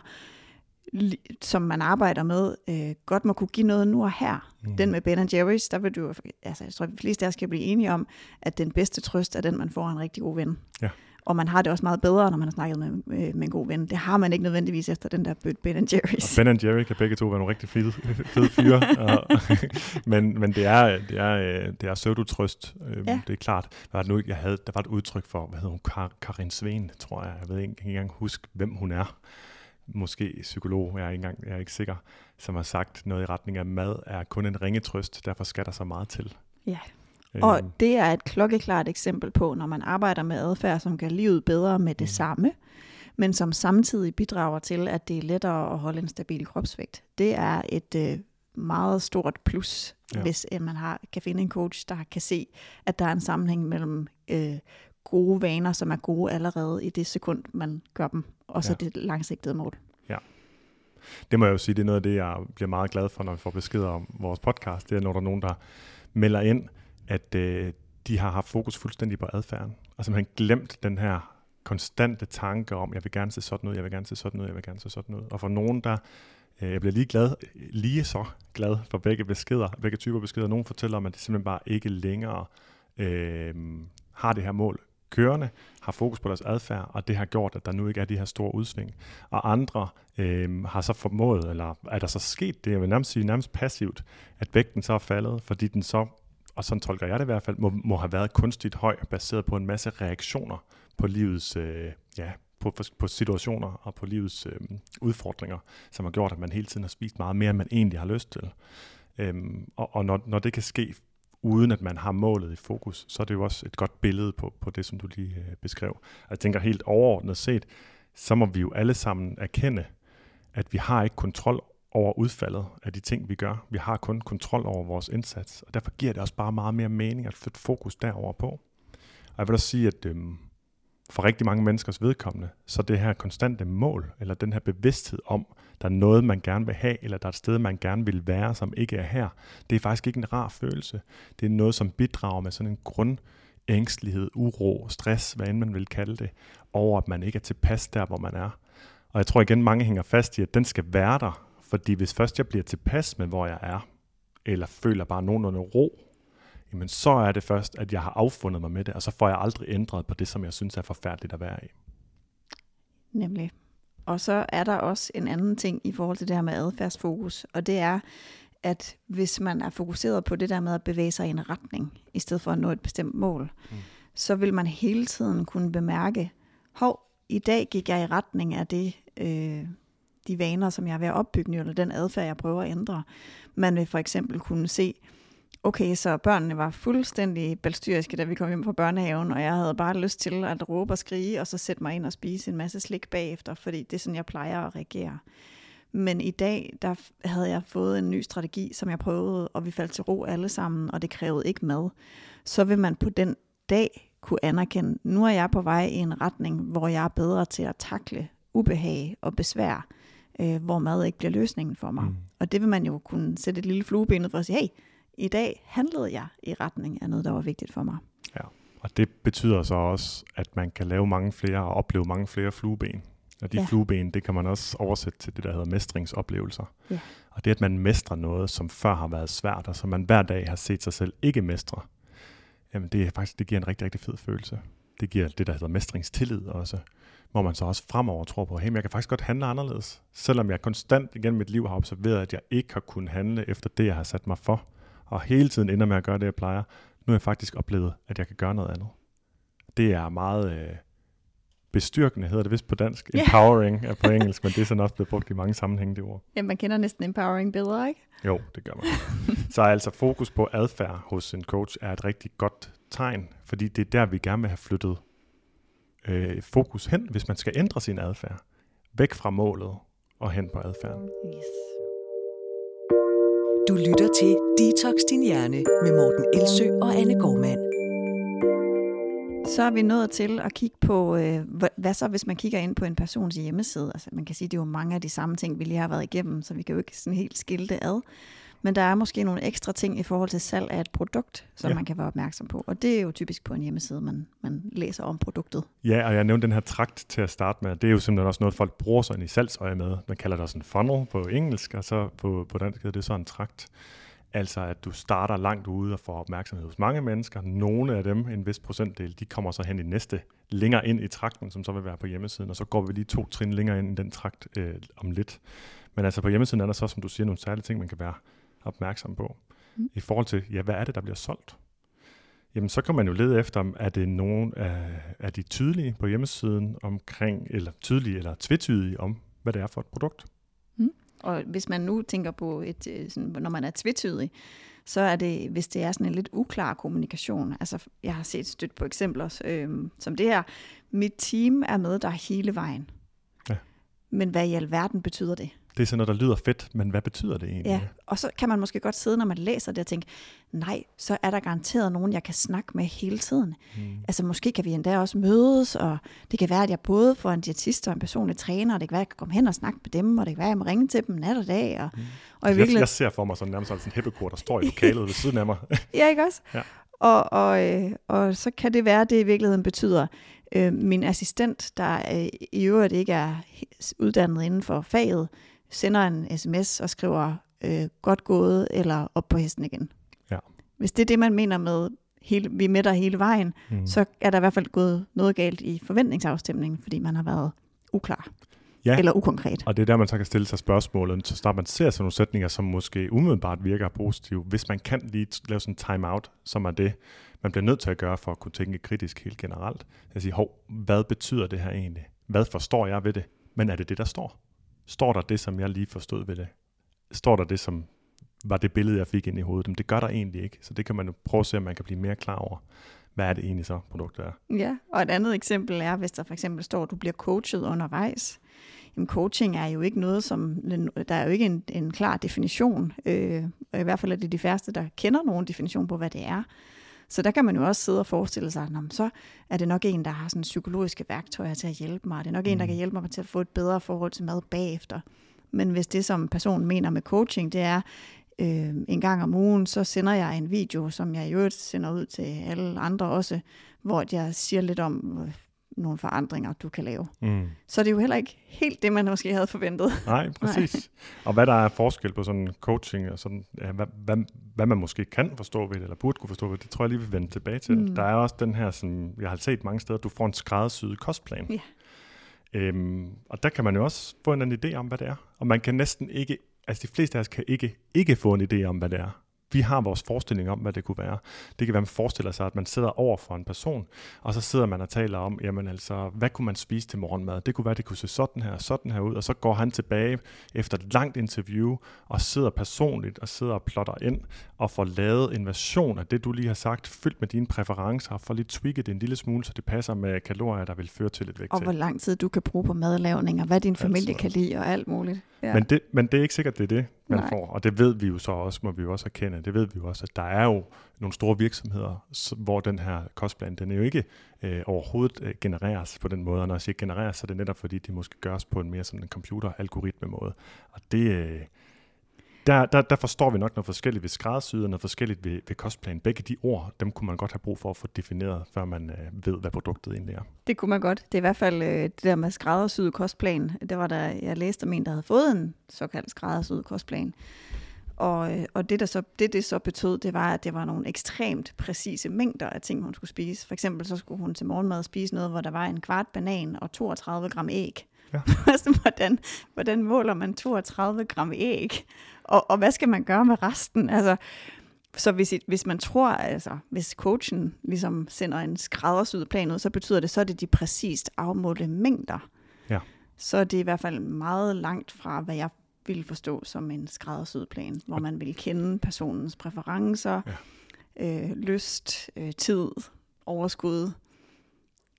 som man arbejder med, øh, godt må kunne give noget nu og her. Mm. Den med Ben Jerry's, der vil du, altså jeg tror, at de fleste af os kan blive enige om, at den bedste trøst er den, man får en rigtig god ven. Ja. Og man har det også meget bedre, når man har snakket med, med, med en god ven. Det har man ikke nødvendigvis efter den der Ben Jerry's. Og Ben Jerry kan begge to være nogle rigtig fede, fede fyre. men men det er, det er, øh, det er søvdutrøst. Øhm, ja. Det er klart. Der var, nu, jeg havde, der var et udtryk for, hvad hedder hun, Kar, Karin Sveen, tror jeg. Jeg ved ikke, ikke engang huske, hvem hun er måske psykolog, jeg er ikke, engang, jeg er ikke sikker, som har sagt noget i retning af, mad er kun en ringetrøst, derfor skal der så meget til. Ja, og øhm. det er et klokkeklart eksempel på, når man arbejder med adfærd, som gør livet bedre med det mm. samme, men som samtidig bidrager til, at det er lettere at holde en stabil kropsvægt. Det er et øh, meget stort plus, ja. hvis øh, man har, kan finde en coach, der kan se, at der er en sammenhæng mellem øh, gode vaner, som er gode allerede i det sekund, man gør dem, og så ja. det langsigtede mål. Ja. Det må jeg jo sige, det er noget af det, jeg bliver meget glad for, når vi får beskeder om vores podcast. Det er, når der er nogen, der melder ind, at øh, de har haft fokus fuldstændig på adfærden, og simpelthen glemt den her konstante tanke om, jeg vil gerne se sådan ud, jeg vil gerne se sådan ud, jeg vil gerne se sådan ud. Og for nogen, der øh, jeg bliver lige glad, lige så glad for begge beskeder, begge typer beskeder. Nogen fortæller om, at det simpelthen bare ikke længere øh, har det her mål kørende, har fokus på deres adfærd, og det har gjort, at der nu ikke er de her store udsving. Og andre øh, har så formået, eller er der så sket det, jeg vil nærmest sige nærmest passivt, at vægten så er faldet, fordi den så, og sådan tolker jeg det i hvert fald, må, må have været kunstigt høj, baseret på en masse reaktioner på livets, øh, ja, på, på situationer og på livets øh, udfordringer, som har gjort, at man hele tiden har spist meget mere, end man egentlig har lyst til. Øhm, og og når, når det kan ske uden at man har målet i fokus, så er det jo også et godt billede på, på det, som du lige øh, beskrev. Jeg tænker helt overordnet set, så må vi jo alle sammen erkende, at vi har ikke kontrol over udfaldet af de ting, vi gør. Vi har kun kontrol over vores indsats, og derfor giver det også bare meget mere mening at flytte fokus derover på. Og jeg vil også sige, at øhm, for rigtig mange menneskers vedkommende, så det her konstante mål, eller den her bevidsthed om, der er noget, man gerne vil have, eller der er et sted, man gerne vil være, som ikke er her, det er faktisk ikke en rar følelse. Det er noget, som bidrager med sådan en grund ængstelighed, uro, stress, hvad end man vil kalde det, over at man ikke er tilpas der, hvor man er. Og jeg tror igen, mange hænger fast i, at den skal være der, fordi hvis først jeg bliver tilpas med, hvor jeg er, eller føler bare nogenlunde ro, jamen så er det først, at jeg har affundet mig med det, og så får jeg aldrig ændret på det, som jeg synes er forfærdeligt at være i. Nemlig. Og så er der også en anden ting i forhold til det her med adfærdsfokus, og det er, at hvis man er fokuseret på det der med at bevæge sig i en retning, i stedet for at nå et bestemt mål, mm. så vil man hele tiden kunne bemærke, hov, i dag gik jeg i retning af det, øh, de vaner, som jeg er ved at opbygge, eller den adfærd, jeg prøver at ændre. Man vil for eksempel kunne se, Okay, så børnene var fuldstændig balstyriske, da vi kom hjem fra børnehaven, og jeg havde bare lyst til at råbe og skrige, og så sætte mig ind og spise en masse slik bagefter, fordi det er sådan, jeg plejer at reagere. Men i dag, der havde jeg fået en ny strategi, som jeg prøvede, og vi faldt til ro alle sammen, og det krævede ikke mad. Så vil man på den dag kunne anerkende, nu er jeg på vej i en retning, hvor jeg er bedre til at takle ubehag og besvær, øh, hvor mad ikke bliver løsningen for mig. Mm. Og det vil man jo kunne sætte et lille fluebenet for at sige, hey, i dag handlede jeg i retning af noget, der var vigtigt for mig. Ja, og det betyder så også, at man kan lave mange flere og opleve mange flere flueben. Og de ja. flueben, det kan man også oversætte til det, der hedder mestringsoplevelser. Ja. Og det, at man mestrer noget, som før har været svært, og som man hver dag har set sig selv ikke mestre, jamen det, er faktisk, det giver en rigtig, rigtig fed følelse. Det giver det, der hedder mestringstillid også, hvor man så også fremover tror på, hey, jeg kan faktisk godt handle anderledes. Selvom jeg konstant igennem mit liv har observeret, at jeg ikke har kunnet handle efter det, jeg har sat mig for, og hele tiden ender med at gøre det, jeg plejer, nu har jeg faktisk oplevet, at jeg kan gøre noget andet. Det er meget øh, bestyrkende, hedder det vist på dansk. Yeah. Empowering er på engelsk, men det er sådan også blevet brugt i mange sammenhænge, det ord. Ja, man kender næsten empowering bedre, ikke? Jo, det gør man. Så altså fokus på adfærd hos en coach er et rigtig godt tegn, fordi det er der, vi gerne vil have flyttet øh, fokus hen, hvis man skal ændre sin adfærd. Væk fra målet og hen på adfærden. Yes. Du lytter til Detox Din Hjerne med Morten Elsø og Anne Gormand. Så er vi nået til at kigge på, øh, hvad så hvis man kigger ind på en persons hjemmeside. Altså man kan sige, at det er jo mange af de samme ting, vi lige har været igennem, så vi kan jo ikke sådan helt skille det ad. Men der er måske nogle ekstra ting i forhold til salg af et produkt, som ja. man kan være opmærksom på. Og det er jo typisk på en hjemmeside, man, man læser om produktet. Ja, og jeg nævnte den her trakt til at starte med. Det er jo simpelthen også noget, folk bruger sig i salgsøje med. Man kalder det også en funnel på engelsk, og så på, på dansk hedder det så en trakt. Altså at du starter langt ude og får opmærksomhed hos mange mennesker. Nogle af dem, en vis procentdel, de kommer så hen i næste længere ind i trakten, som så vil være på hjemmesiden, og så går vi lige to trin længere ind i den trakt øh, om lidt. Men altså på hjemmesiden er der så, som du siger, nogle særlige ting, man kan være opmærksom på. Mm. I forhold til, ja, hvad er det, der bliver solgt? Jamen, så kan man jo lede efter, er det nogen af, er de tydelige på hjemmesiden omkring, eller tydelige eller tvetydige om, hvad det er for et produkt. Mm. Og hvis man nu tænker på, et, øh, sådan, når man er tvetydig, så er det, hvis det er sådan en lidt uklar kommunikation. Altså, jeg har set stødt på eksempler øh, som det her. Mit team er med dig hele vejen. Ja. Men hvad i alverden betyder det? Det er sådan noget, der lyder fedt, men hvad betyder det egentlig? Ja, og så kan man måske godt sidde, når man læser det og tænke, nej, så er der garanteret nogen, jeg kan snakke med hele tiden. Mm. Altså måske kan vi endda også mødes, og det kan være, at jeg både får en diætist og en personlig træner, og det kan være, at jeg kan komme hen og snakke med dem, og det kan være, at jeg må ringe til dem nat og dag. Og, mm. og jeg, virkelig... jeg ser for mig sådan nærmest sådan en hæppekort, der står i lokalet ved siden af mig. ja, ikke også? Ja. Og, og, øh, og så kan det være, at det i virkeligheden betyder, øh, min assistent, der øh, i øvrigt ikke er uddannet inden for faget, sender en sms og skriver øh, godt gået eller op på hesten igen. Ja. Hvis det er det, man mener med, hele, vi er med dig hele vejen, mm. så er der i hvert fald gået noget galt i forventningsafstemningen, fordi man har været uklar. Ja, eller ukonkret. og det er der, man så kan stille sig spørgsmålet, så snart man ser sådan nogle sætninger, som måske umiddelbart virker positive. Hvis man kan lige lave sådan en time-out, som er det, man bliver nødt til at gøre for at kunne tænke kritisk helt generelt. Jeg siger, hov, hvad betyder det her egentlig? Hvad forstår jeg ved det? Men er det det, der står? Står der det, som jeg lige forstod ved det? Står der det, som var det billede, jeg fik ind i hovedet? Men det gør der egentlig ikke. Så det kan man jo prøve at se, om man kan blive mere klar over. Hvad er det egentlig så, produktet er? Ja, og et andet eksempel er, hvis der for eksempel står, at du bliver coachet undervejs. Jamen, coaching er jo ikke noget, som... Der er jo ikke en, en klar definition. Øh, og i hvert fald er det de færreste, der kender nogen definition på, hvad det er. Så der kan man jo også sidde og forestille sig, at så er det nok en, der har sådan psykologiske værktøjer til at hjælpe mig. Det er nok mm. en, der mm. kan hjælpe mig til at få et bedre forhold til mad bagefter. Men hvis det, som personen mener med coaching, det er, øh, en gang om ugen, så sender jeg en video, som jeg i øvrigt sender ud til alle andre også, hvor jeg siger lidt om, nogle forandringer, du kan lave. Mm. Så det er jo heller ikke helt det, man måske havde forventet. Nej, præcis. Nej. Og hvad der er forskel på sådan coaching, og sådan, ja, hvad, hvad, hvad man måske kan forstå ved det, eller burde kunne forstå ved det, det tror jeg lige, vi vende tilbage til. Mm. Der er også den her, som jeg har set mange steder, du får en skræddersyet kostplan. Ja. Øhm, og der kan man jo også få en, en idé om, hvad det er. Og man kan næsten ikke, altså de fleste af os kan ikke, ikke få en idé om, hvad det er vi har vores forestilling om, hvad det kunne være. Det kan være, at man forestiller sig, at man sidder over for en person, og så sidder man og taler om, jamen altså, hvad kunne man spise til morgenmad? Det kunne være, det kunne se sådan her sådan her ud, og så går han tilbage efter et langt interview, og sidder personligt og sidder og plotter ind, og får lavet en version af det, du lige har sagt, fyldt med dine præferencer, og får lige tweaked det en lille smule, så det passer med kalorier, der vil føre til et vægt. Og hvor lang tid du kan bruge på madlavning, og hvad din familie altså. kan lide, og alt muligt. Ja. Men, det, men det er ikke sikkert, det er det, man Nej. får. Og det ved vi jo så også, må vi jo også erkende. Det ved vi jo også, at der er jo nogle store virksomheder, hvor den her kostplan, den er jo ikke øh, overhovedet øh, genereres på den måde. Og når jeg siger genereres, så er det netop fordi, det måske gøres på en mere sådan en computer-algoritme måde. Og det, øh, der, der, der forstår vi nok noget forskelligt ved skræddersyet og noget forskelligt ved, ved kostplan. Begge de ord, dem kunne man godt have brug for at få defineret, før man øh, ved, hvad produktet egentlig er. Det kunne man godt. Det er i hvert fald øh, det der med skræddersyet kostplan. Det var der, jeg læste om en, der havde fået en såkaldt skræddersyet kostplan. Og, øh, og det, der så, det, det så betød, det var, at det var nogle ekstremt præcise mængder af ting, hun skulle spise. For eksempel så skulle hun til morgenmad spise noget, hvor der var en kvart banan og 32 gram æg. Ja. altså, hvordan, hvordan måler man 32 gram æg? Og, og hvad skal man gøre med resten? Altså, så hvis, hvis man tror, altså hvis coachen ligesom sender en skræddersyet plan ud, så betyder det, så er det de præcist afmålte mængder. Ja. Så er det i hvert fald meget langt fra, hvad jeg ville forstå som en skræddersyet plan, hvor man vil kende personens præferencer, ja. øh, lyst, øh, tid, overskud,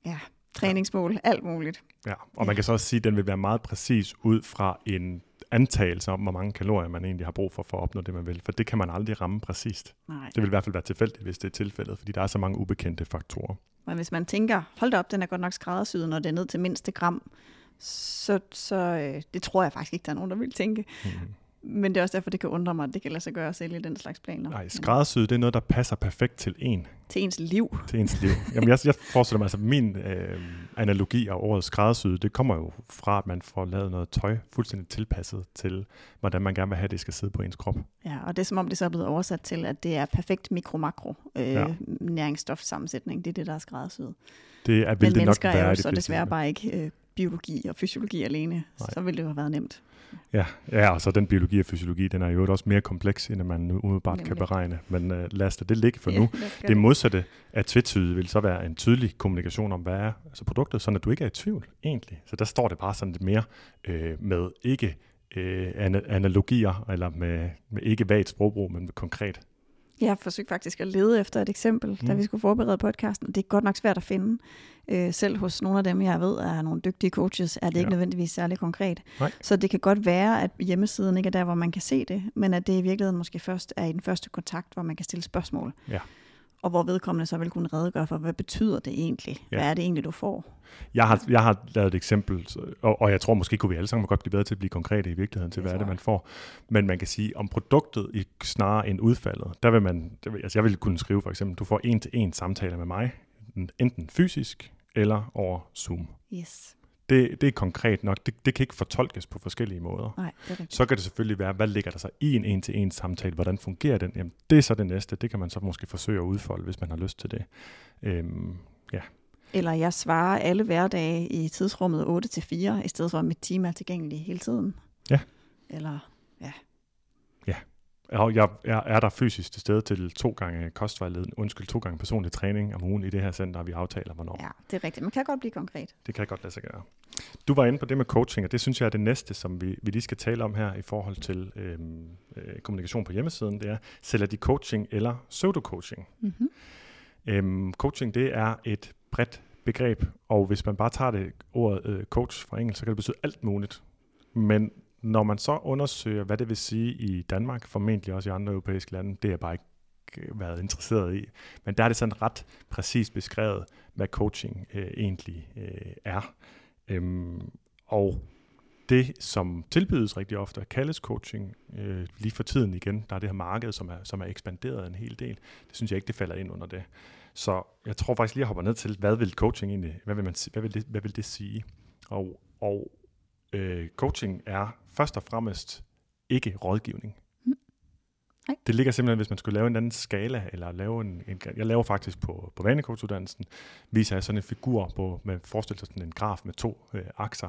ja, træningsmål, ja. alt muligt. Ja, og man kan så også sige, at den vil være meget præcis ud fra en antagelse om, hvor mange kalorier man egentlig har brug for for at opnå det, man vil. For det kan man aldrig ramme præcist. Nej. Det vil i hvert fald være tilfældigt, hvis det er tilfældet, fordi der er så mange ubekendte faktorer. Men hvis man tænker, hold da op, den er godt nok skræddersyet, når det er ned til mindste gram, så, så øh, det tror jeg faktisk ikke, der er nogen, der vil tænke. Mm-hmm. Men det er også derfor, det kan undre mig, at det kan lade sig gøre at sælge den slags planer. Nej, skræddersyd, det er noget, der passer perfekt til en. Til ens liv. Til ens liv. Jamen, jeg, jeg forestiller mig, altså min øh, analogi af ordet skræddersyd, det kommer jo fra, at man får lavet noget tøj fuldstændig tilpasset til, hvordan man gerne vil have, at det skal sidde på ens krop. Ja, og det er som om, det så er blevet oversat til, at det er perfekt mikro-makro øh, ja. næringsstofsammensætning. Det er det, der er skræddersyet. Det er, vil Men det nok være er jo så desværre bare ikke øh, biologi og fysiologi alene, Nej. så ville det jo have været nemt. Ja, ja, og så den biologi og fysiologi, den er jo også mere kompleks, end man umiddelbart Nemlig. kan beregne. Men uh, lad os det ligge for ja, nu. Det modsatte af tvetydigt vil så være en tydelig kommunikation om, hvad er altså produktet, så at du ikke er i tvivl egentlig. Så der står det bare sådan lidt mere øh, med ikke øh, analogier, eller med, med ikke vagt sprogbrug, men med konkret. Jeg forsøgte faktisk at lede efter et eksempel, mm. da vi skulle forberede podcasten. Det er godt nok svært at finde. Øh, selv hos nogle af dem, jeg ved er nogle dygtige coaches, er det ja. ikke nødvendigvis særlig konkret. Nej. Så det kan godt være, at hjemmesiden ikke er der, hvor man kan se det, men at det i virkeligheden måske først er i den første kontakt, hvor man kan stille spørgsmål. Ja og hvor vedkommende så vil kunne redegøre for, hvad betyder det egentlig? Ja. Hvad er det egentlig, du får? Jeg har, jeg har lavet et eksempel, og, og jeg tror måske kunne vi alle sammen godt blive bedre til at blive konkrete i virkeligheden til, hvad er det, man får. Men man kan sige, om produktet i snarere end udfaldet, der vil man, der vil, altså jeg vil kunne skrive for eksempel, du får en til en samtale med mig, enten fysisk eller over Zoom. Yes det, det er konkret nok. Det, det kan ikke fortolkes på forskellige måder. Nej, det er så kan det selvfølgelig være, hvad ligger der så i en en-til-en samtale? Hvordan fungerer den? Jamen, det er så det næste. Det kan man så måske forsøge at udfolde, hvis man har lyst til det. Øhm, ja. Eller jeg svarer alle hverdage i tidsrummet 8 til 4, i stedet for at mit team er tilgængelig hele tiden. Ja. Eller, ja. Ja, og jeg, jeg er der fysisk til stede til to gange kostvejledning, undskyld, to gange personlig træning om ugen i det her center, vi aftaler, hvornår. Ja, det er rigtigt. Man kan godt blive konkret. Det kan godt lade sig gøre. Du var inde på det med coaching, og det synes jeg er det næste, som vi, vi lige skal tale om her i forhold til øhm, øh, kommunikation på hjemmesiden. Det er, sælger de coaching eller pseudo-coaching? Mm-hmm. Øhm, coaching, det er et bredt begreb, og hvis man bare tager det ordet øh, coach fra engelsk, så kan det betyde alt muligt. Men når man så undersøger, hvad det vil sige i Danmark, formentlig også i andre europæiske lande, det er jeg bare ikke øh, været interesseret i. Men der er det sådan ret præcist beskrevet, hvad coaching øh, egentlig øh, er. Øhm, og det, som tilbydes rigtig ofte, kaldes coaching. Øh, lige for tiden igen, der er det her marked, som er, som er ekspanderet en hel del. Det synes jeg ikke, det falder ind under det. Så jeg tror faktisk lige, jeg hopper ned til, hvad vil coaching egentlig, hvad vil, man, hvad vil, det, hvad vil det sige? Og, og øh, coaching er først og fremmest ikke rådgivning. Mm. Nej. Det ligger simpelthen, hvis man skulle lave en anden skala, eller lave en, en jeg laver faktisk på, på vanecoachuddannelsen, viser jeg sådan en figur på, med forestil sig sådan en graf med to øh, akser.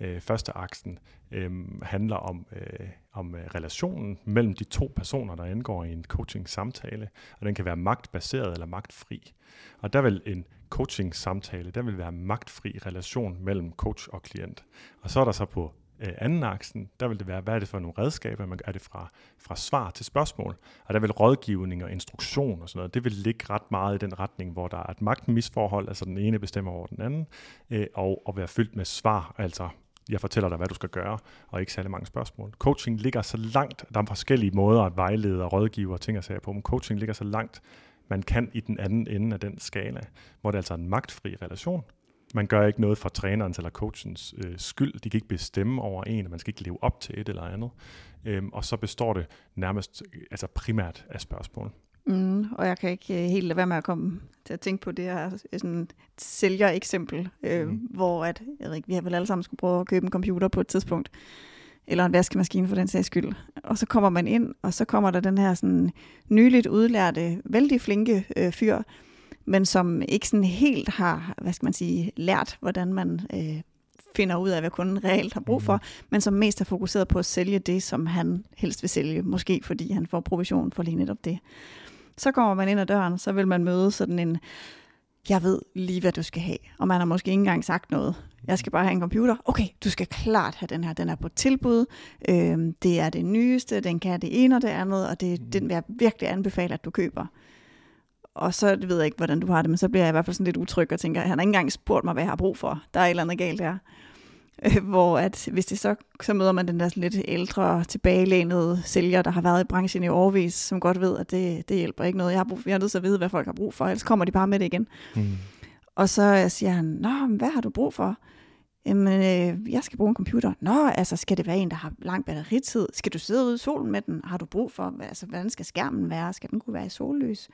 Øh, første aksen øh, handler om, øh, om øh, relationen mellem de to personer, der indgår i en coaching-samtale, og den kan være magtbaseret eller magtfri. Og der vil en coaching-samtale, der vil være magtfri relation mellem coach og klient. Og så er der så på øh, anden aksen, der vil det være, hvad er det for nogle redskaber, man er det fra, fra svar til spørgsmål, og der vil rådgivning og instruktion og sådan noget, det vil ligge ret meget i den retning, hvor der er et magtmisforhold, altså den ene bestemmer over den anden, øh, og, og være fyldt med svar, altså jeg fortæller dig, hvad du skal gøre, og ikke særlig mange spørgsmål. Coaching ligger så langt, der er forskellige måder at vejlede og rådgive og ting at sige på, men coaching ligger så langt man kan i den anden ende af den skala, hvor det er altså en magtfri relation. Man gør ikke noget for trænerens eller coachens øh, skyld. De kan ikke bestemme over en, og man skal ikke leve op til et eller andet. Øhm, og så består det nærmest altså primært af spørgsmål. Mm, og jeg kan ikke øh, helt lade være med at komme til at tænke på det her sådan et sælger-eksempel, øh, mm. hvor at, jeg ved ikke, vi har vel alle sammen skulle prøve at købe en computer på et tidspunkt. Eller en vaskemaskine for den sags skyld. Og så kommer man ind, og så kommer der den her sådan nyligt udlærte, vældig flinke øh, fyr, men som ikke sådan helt har, hvad skal man sige, lært, hvordan man øh, finder ud af, hvad kunden reelt har brug for, mm. men som mest er fokuseret på at sælge det, som han helst vil sælge, måske fordi han får provision for lige netop det. Så kommer man ind ad døren, så vil man møde sådan en, jeg ved lige, hvad du skal have, og man har måske ikke engang sagt noget. Jeg skal bare have en computer. Okay, du skal klart have den her. Den er på tilbud. Øhm, det er det nyeste. Den kan det ene og det andet, og det, den vil jeg virkelig anbefale, at du køber. Og så ved jeg ikke, hvordan du har det, men så bliver jeg i hvert fald sådan lidt utryg og tænker, han har ikke engang spurgt mig, hvad jeg har brug for. Der er et eller andet galt her. Øh, hvor at hvis det så, så møder man den der sådan lidt ældre, tilbagelænede sælger, der har været i branchen i årvis, som godt ved, at det, det hjælper ikke noget. Jeg har, brug, jeg er nødt til at vide, hvad folk har brug for, ellers kommer de bare med det igen. Mm. Og så siger han, Nå, hvad har du brug for? Jamen, øh, jeg skal bruge en computer. Nå, altså, skal det være en, der har lang batteritid? Skal du sidde ude i solen med den? Har du brug for, altså, hvordan skal skærmen være? Skal den kunne være i sollys?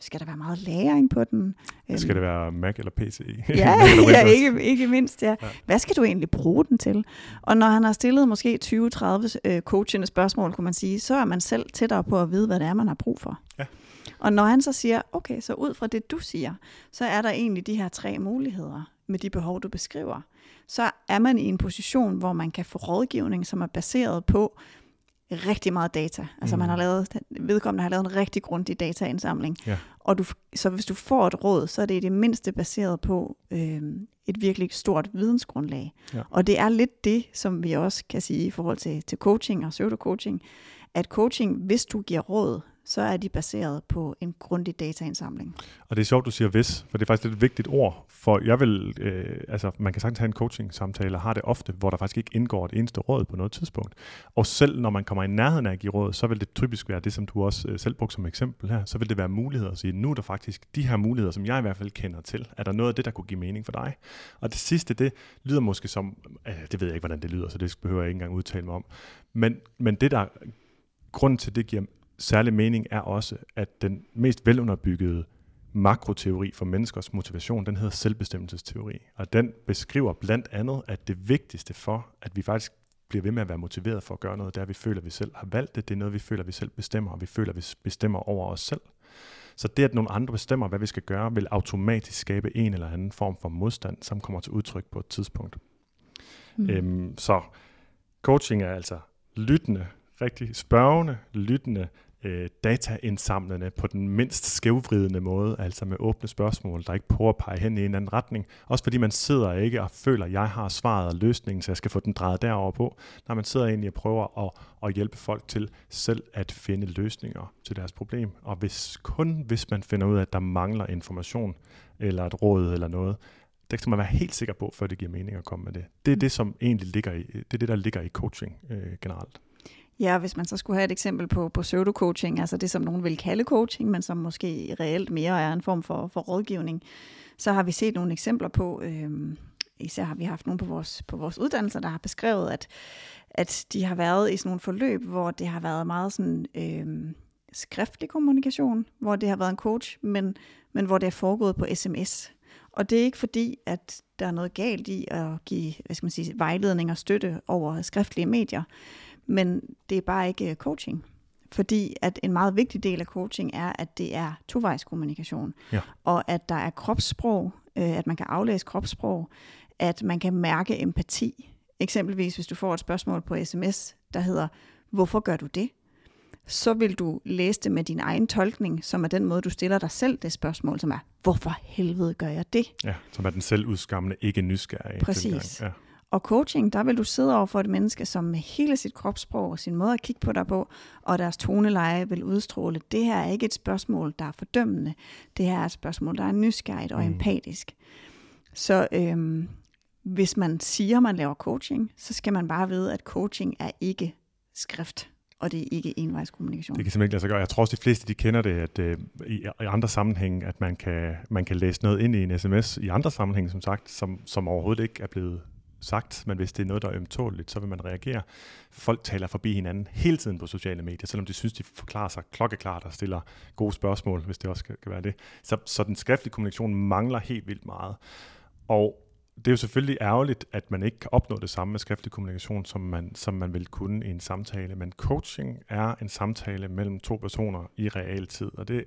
Skal der være meget læring på den? Skal det være Mac eller PC? Ja, ja ikke, ikke mindst. Ja. ja. Hvad skal du egentlig bruge den til? Og når han har stillet måske 20-30 øh, coachende spørgsmål, kunne man sige, så er man selv tættere på at vide, hvad det er, man har brug for. Ja. Og når han så siger, okay, så ud fra det, du siger, så er der egentlig de her tre muligheder med de behov, du beskriver. Så er man i en position, hvor man kan få rådgivning, som er baseret på, rigtig meget data. Altså mm. man har lavet, vedkommende har lavet en rigtig grundig dataindsamling. Ja. Og du, så hvis du får et råd, så er det i det mindste baseret på øh, et virkelig stort vidensgrundlag. Ja. Og det er lidt det, som vi også kan sige i forhold til, til coaching og pseudo-coaching, at coaching, hvis du giver råd, så er de baseret på en grundig dataindsamling. Og det er sjovt, du siger hvis, for det er faktisk et vigtigt ord, for jeg vil, øh, altså man kan sagtens have en coaching-samtale, og har det ofte, hvor der faktisk ikke indgår et eneste råd på noget tidspunkt. Og selv når man kommer i nærheden af at give råd, så vil det typisk være det, som du også øh, selv brugte som eksempel her, så vil det være muligheder at sige, nu er der faktisk de her muligheder, som jeg i hvert fald kender til. Er der noget af det, der kunne give mening for dig? Og det sidste, det lyder måske som, øh, det ved jeg ikke, hvordan det lyder, så det behøver jeg ikke engang udtale mig om. Men, men det, der grund til, det giver særlig mening, er også, at den mest velunderbyggede makroteori for menneskers motivation, den hedder selvbestemmelsesteori. Og den beskriver blandt andet, at det vigtigste for, at vi faktisk bliver ved med at være motiveret for at gøre noget, det er, at vi føler, at vi selv har valgt det. Det er noget, vi føler, at vi selv bestemmer, og vi føler, at vi bestemmer over os selv. Så det, at nogle andre bestemmer, hvad vi skal gøre, vil automatisk skabe en eller anden form for modstand, som kommer til udtryk på et tidspunkt. Mm. Øhm, så coaching er altså lyttende, rigtig spørgende, lyttende, øh, dataindsamlende på den mindst skævvridende måde, altså med åbne spørgsmål, der ikke prøver at pege hen i en anden retning. Også fordi man sidder ikke og føler, at jeg har svaret og løsningen, så jeg skal få den drejet derover på. Når man sidder egentlig og prøver at, at hjælpe folk til selv at finde løsninger til deres problem. Og hvis kun hvis man finder ud af, at der mangler information, eller et råd eller noget, det skal man være helt sikker på, før det giver mening at komme med det. Det er det, som egentlig ligger i, det er det, der ligger i coaching øh, generelt. Ja, hvis man så skulle have et eksempel på, på pseudo-coaching, altså det, som nogen vil kalde coaching, men som måske reelt mere er en form for, for rådgivning, så har vi set nogle eksempler på, øh, især har vi haft nogle på vores, på vores uddannelser, der har beskrevet, at, at de har været i sådan nogle forløb, hvor det har været meget sådan... Øh, skriftlig kommunikation, hvor det har været en coach, men, men hvor det er foregået på sms. Og det er ikke fordi, at der er noget galt i at give hvad skal man sige, vejledning og støtte over skriftlige medier, men det er bare ikke coaching. Fordi at en meget vigtig del af coaching er, at det er tovejskommunikation. Ja. Og at der er kropssprog, øh, at man kan aflæse kropssprog, at man kan mærke empati. Eksempelvis hvis du får et spørgsmål på sms, der hedder, hvorfor gør du det? Så vil du læse det med din egen tolkning, som er den måde, du stiller dig selv det spørgsmål, som er, hvorfor helvede gør jeg det? Ja, som er den selvudskammende, ikke nysgerrige. Præcis. Ja. Og coaching, der vil du sidde over for et menneske, som med hele sit kropssprog og sin måde at kigge på dig på, og deres toneleje vil udstråle, det her er ikke et spørgsmål, der er fordømmende. Det her er et spørgsmål, der er nysgerrigt og mm. empatisk. Så øhm, hvis man siger, man laver coaching, så skal man bare vide, at coaching er ikke skrift og det er ikke envejskommunikation. Det kan simpelthen ikke lade sig gøre. Jeg tror også, de fleste de kender det at, øh, i, i andre sammenhænge, at man kan, man kan læse noget ind i en sms i andre sammenhænge, som sagt, som, som overhovedet ikke er blevet sagt, men hvis det er noget, der er ømtåligt, så vil man reagere. Folk taler forbi hinanden hele tiden på sociale medier, selvom de synes, de forklarer sig klokkeklart og stiller gode spørgsmål, hvis det også kan, være det. Så, så den skriftlige kommunikation mangler helt vildt meget. Og det er jo selvfølgelig ærgerligt, at man ikke kan opnå det samme med skriftlig kommunikation, som man, som man vil kunne i en samtale. Men coaching er en samtale mellem to personer i realtid, og det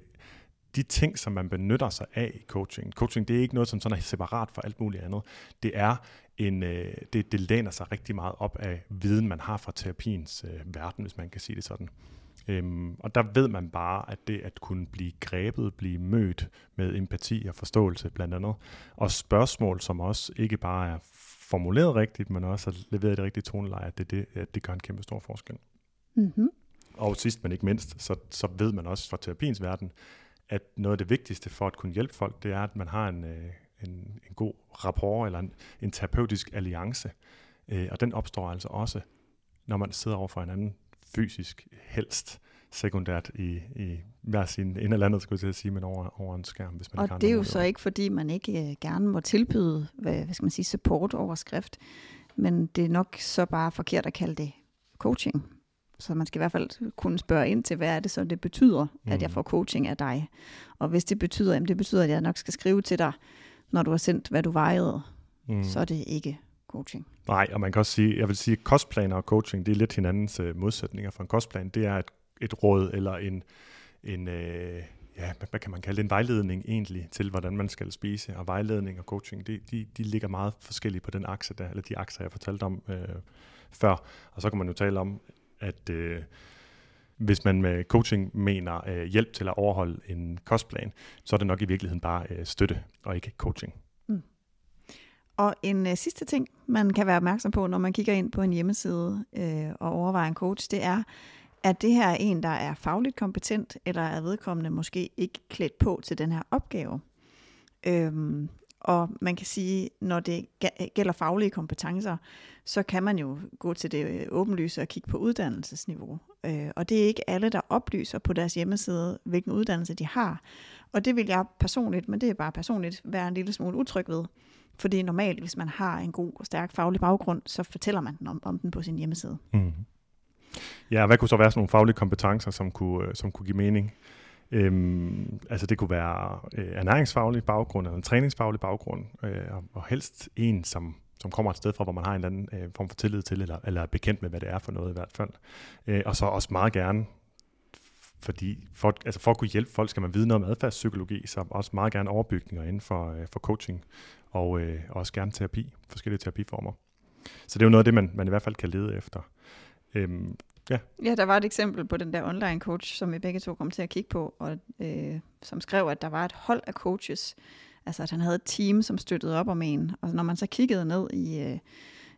de ting, som man benytter sig af i coaching. Coaching, det er ikke noget, som sådan er separat for alt muligt andet. Det er en, øh, det, det læner sig rigtig meget op af viden, man har fra terapiens øh, verden, hvis man kan sige det sådan. Øhm, og der ved man bare, at det at kunne blive grebet, blive mødt med empati og forståelse blandt andet, og spørgsmål, som også ikke bare er formuleret rigtigt, men også har leveret det rigtige toneleje, at det, det, at det gør en kæmpe stor forskel. Mm-hmm. Og sidst men ikke mindst, så, så ved man også fra terapiens verden, at noget af det vigtigste for at kunne hjælpe folk, det er, at man har en, øh, en, en god rapport eller en, en terapeutisk alliance. Øh, og den opstår altså også, når man sidder over for en anden fysisk, helst sekundært i, i hver sin en eller andet, skulle jeg sige, men over, over en skærm, hvis man Og det er jo så ikke, fordi man ikke øh, gerne må tilbyde, hvad, hvad skal man sige, support over skrift, men det er nok så bare forkert at kalde det coaching. Så man skal i hvert fald kunne spørge ind til, hvad er det så, det betyder, mm. at jeg mm. får coaching af dig. Og hvis det betyder, jamen det betyder, at jeg nok skal skrive til dig, når du har sendt, hvad du vejede, mm. så er det ikke coaching. Nej, og man kan også sige, jeg vil sige, kostplaner og coaching, det er lidt hinandens uh, modsætninger. For en kostplan, det er et, et råd eller en, en uh, ja, hvad, hvad kan man kalde det, en vejledning egentlig til, hvordan man skal spise. Og vejledning og coaching, de, de, de ligger meget forskelligt på den akse der, eller de akser, jeg fortalte om uh, før. Og så kan man jo tale om, at uh, hvis man med coaching mener øh, hjælp til at overholde en kostplan, så er det nok i virkeligheden bare øh, støtte og ikke coaching. Mm. Og en øh, sidste ting, man kan være opmærksom på, når man kigger ind på en hjemmeside øh, og overvejer en coach, det er, at det her er en, der er fagligt kompetent, eller er vedkommende måske ikke klædt på til den her opgave. Øhm, og man kan sige, når det gælder faglige kompetencer, så kan man jo gå til det øh, åbenlyse og kigge på uddannelsesniveau. Øh, og det er ikke alle, der oplyser på deres hjemmeside, hvilken uddannelse de har. Og det vil jeg personligt, men det er bare personligt, være en lille smule utryg ved. Fordi normalt, hvis man har en god og stærk faglig baggrund, så fortæller man den om, om den på sin hjemmeside. Mm. Ja, hvad kunne så være sådan nogle faglige kompetencer, som kunne, øh, som kunne give mening? Øhm, altså det kunne være øh, ernæringsfaglig baggrund eller en træningsfaglig baggrund, øh, og, helst en, som, som kommer et sted fra, hvor man har en eller anden øh, form for tillid til, eller, eller er bekendt med, hvad det er for noget i hvert fald. Øh, og så også meget gerne fordi for, altså for at kunne hjælpe folk, skal man vide noget om adfærdspsykologi, så også meget gerne overbygninger inden for, øh, for coaching, og øh, også gerne terapi, forskellige terapiformer. Så det er jo noget af det, man, man i hvert fald kan lede efter. Øhm, ja. ja, der var et eksempel på den der online coach, som vi begge to kom til at kigge på, og øh, som skrev, at der var et hold af coaches, altså at han havde et team, som støttede op om en, og når man så kiggede ned i, øh,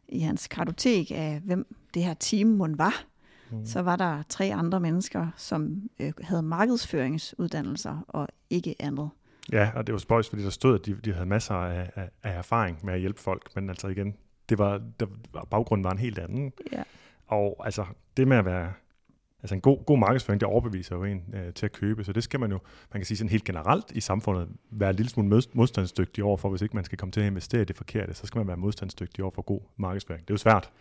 i hans kartotek af, hvem det her team mon var, mm. så var der tre andre mennesker, som øh, havde markedsføringsuddannelser og ikke andet. Ja, og det var spøjs, fordi der stod, at de, de havde masser af, af, af erfaring med at hjælpe folk, men altså igen, det var, der, baggrunden var en helt anden. Ja. Og altså, det med at være, altså en god, god markedsføring, det overbeviser jo en øh, til at købe, så det skal man jo, man kan sige sådan helt generelt i samfundet, være en lille smule modstandsdygtig overfor, hvis ikke man skal komme til at investere i det forkerte, så skal man være modstandsdygtig overfor god markedsføring. Det er jo svært,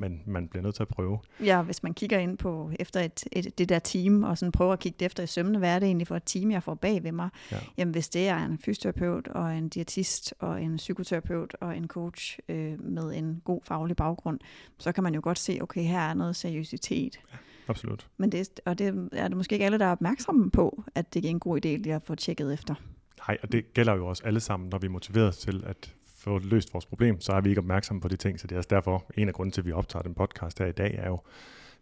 men man bliver nødt til at prøve. Ja, hvis man kigger ind på efter et, et, det der team, og sådan prøver at kigge efter i sømne, hvad er det egentlig for et team, jeg får bag ved mig? Ja. Jamen hvis det er en fysioterapeut, og en diætist, og en psykoterapeut, og en coach øh, med en god faglig baggrund, så kan man jo godt se, okay, her er noget seriøsitet. Ja, absolut. Men det, og det er det måske ikke alle, der er opmærksomme på, at det er en god idé lige at få tjekket efter. Nej, og det gælder jo også alle sammen, når vi er motiveret til at få løst vores problem, så er vi ikke opmærksomme på de ting. Så det er også derfor, en af grunden til, at vi optager den podcast her i dag, er jo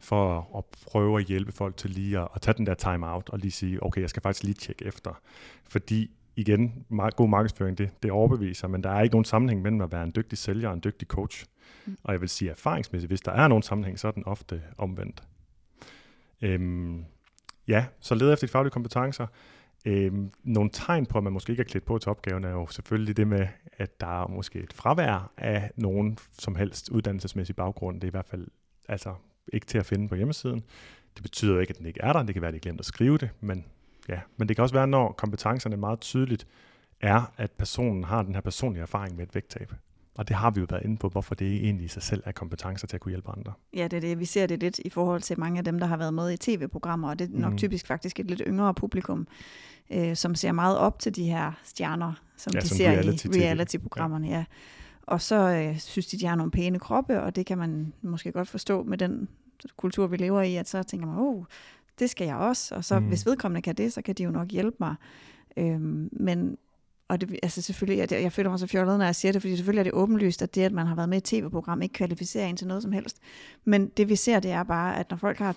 for at, prøve at hjælpe folk til lige at, at tage den der time out og lige sige, okay, jeg skal faktisk lige tjekke efter. Fordi igen, meget god markedsføring, det, det overbeviser, men der er ikke nogen sammenhæng mellem at være en dygtig sælger og en dygtig coach. Mm. Og jeg vil sige erfaringsmæssigt, hvis der er nogen sammenhæng, så er den ofte omvendt. Øhm, ja, så led efter de faglige kompetencer. Øh, nogle tegn på, at man måske ikke er klædt på til opgaven, er jo selvfølgelig det med, at der er måske et fravær af nogen som helst uddannelsesmæssig baggrund. Det er i hvert fald altså ikke til at finde på hjemmesiden. Det betyder ikke, at den ikke er der. Det kan være, at de glemt at skrive det, men ja. Men det kan også være, når kompetencerne meget tydeligt er, at personen har den her personlige erfaring med et vægttab. Og det har vi jo været inde på, hvorfor det egentlig i sig selv er kompetencer til at kunne hjælpe andre. Ja, det er det. Vi ser det lidt i forhold til mange af dem, der har været med i tv-programmer, og det er nok mm. typisk faktisk et lidt yngre publikum, øh, som ser meget op til de her stjerner, som ja, de som ser reality i reality-programmerne. Ja. ja. Og så øh, synes de, de har nogle pæne kroppe, og det kan man måske godt forstå med den kultur, vi lever i, at så tænker man, oh, det skal jeg også, og så mm. hvis vedkommende kan det, så kan de jo nok hjælpe mig. Øhm, men og det, altså selvfølgelig, jeg, jeg føler mig så fjollet, når jeg siger det, fordi selvfølgelig er det åbenlyst, at det, at man har været med i et tv-program, ikke kvalificerer en til noget som helst. Men det vi ser, det er bare, at når folk har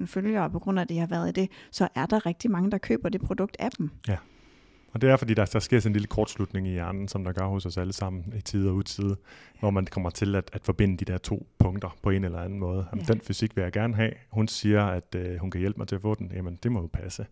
200.000 følgere, på grund af, at de har været i det, så er der rigtig mange, der køber det produkt af dem. Ja. Og det er, fordi der, der sker sådan en lille kortslutning i hjernen, som der gør hos os alle sammen i tid og utide, hvor man kommer til at, at forbinde de der to punkter på en eller anden måde. Jamen, ja. Den fysik vil jeg gerne have. Hun siger, at øh, hun kan hjælpe mig til at få den. Jamen, det må jo passe.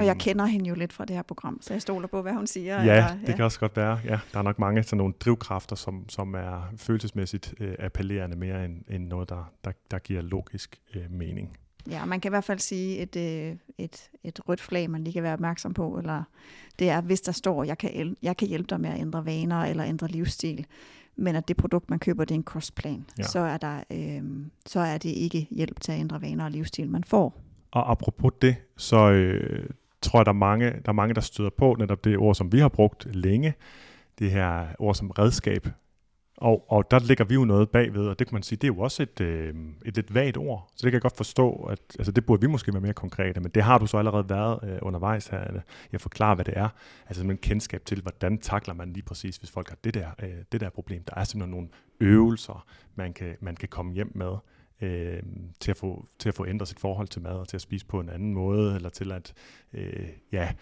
Og jeg kender hende jo lidt fra det her program, så jeg stoler på, hvad hun siger. Ja, eller, ja. det kan også godt være. Ja, der er nok mange sådan nogle drivkræfter, som, som er følelsesmæssigt øh, appellerende mere end, end noget, der, der, der giver logisk øh, mening. Ja, man kan i hvert fald sige et, øh, et, et rødt flag, man lige kan være opmærksom på, eller det er, hvis der står, jeg kan, jeg kan hjælpe dig med at ændre vaner eller ændre livsstil, men at det produkt, man køber, det er en kostplan, ja. så, er der, øh, så er det ikke hjælp til at ændre vaner og livsstil, man får. Og apropos det, så øh, tror jeg, der er, mange, der er mange, der støder på netop det ord, som vi har brugt længe, det her ord som redskab. Og, og der ligger vi jo noget bagved, og det kan man sige, det er jo også et, øh, et lidt vagt ord. Så det kan jeg godt forstå, at altså det burde vi måske være mere konkrete, men det har du så allerede været øh, undervejs her. Jeg forklarer, hvad det er. Altså en kendskab til, hvordan takler man lige præcis, hvis folk har det der, øh, det der problem. Der er simpelthen nogle øvelser, man kan, man kan komme hjem med øh, til, at få, til at få ændret sit forhold til mad, og til at spise på en anden måde, eller til at øh, ja,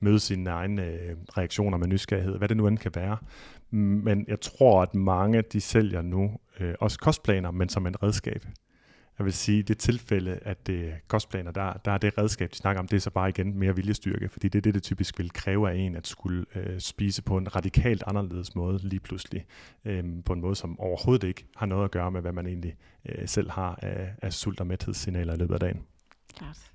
møde sine egne øh, reaktioner med nysgerrighed, hvad det nu end kan være. Men jeg tror, at mange de sælger nu øh, også kostplaner, men som et redskab. Jeg vil sige, i det tilfælde, at det er kostplaner, der, der er det redskab, de snakker om, det er så bare igen mere viljestyrke, fordi det er det, det typisk vil kræve af en, at skulle øh, spise på en radikalt anderledes måde lige pludselig, øh, på en måde, som overhovedet ikke har noget at gøre med, hvad man egentlig øh, selv har af, af sult- og mæthedssignaler i løbet af dagen. Klart.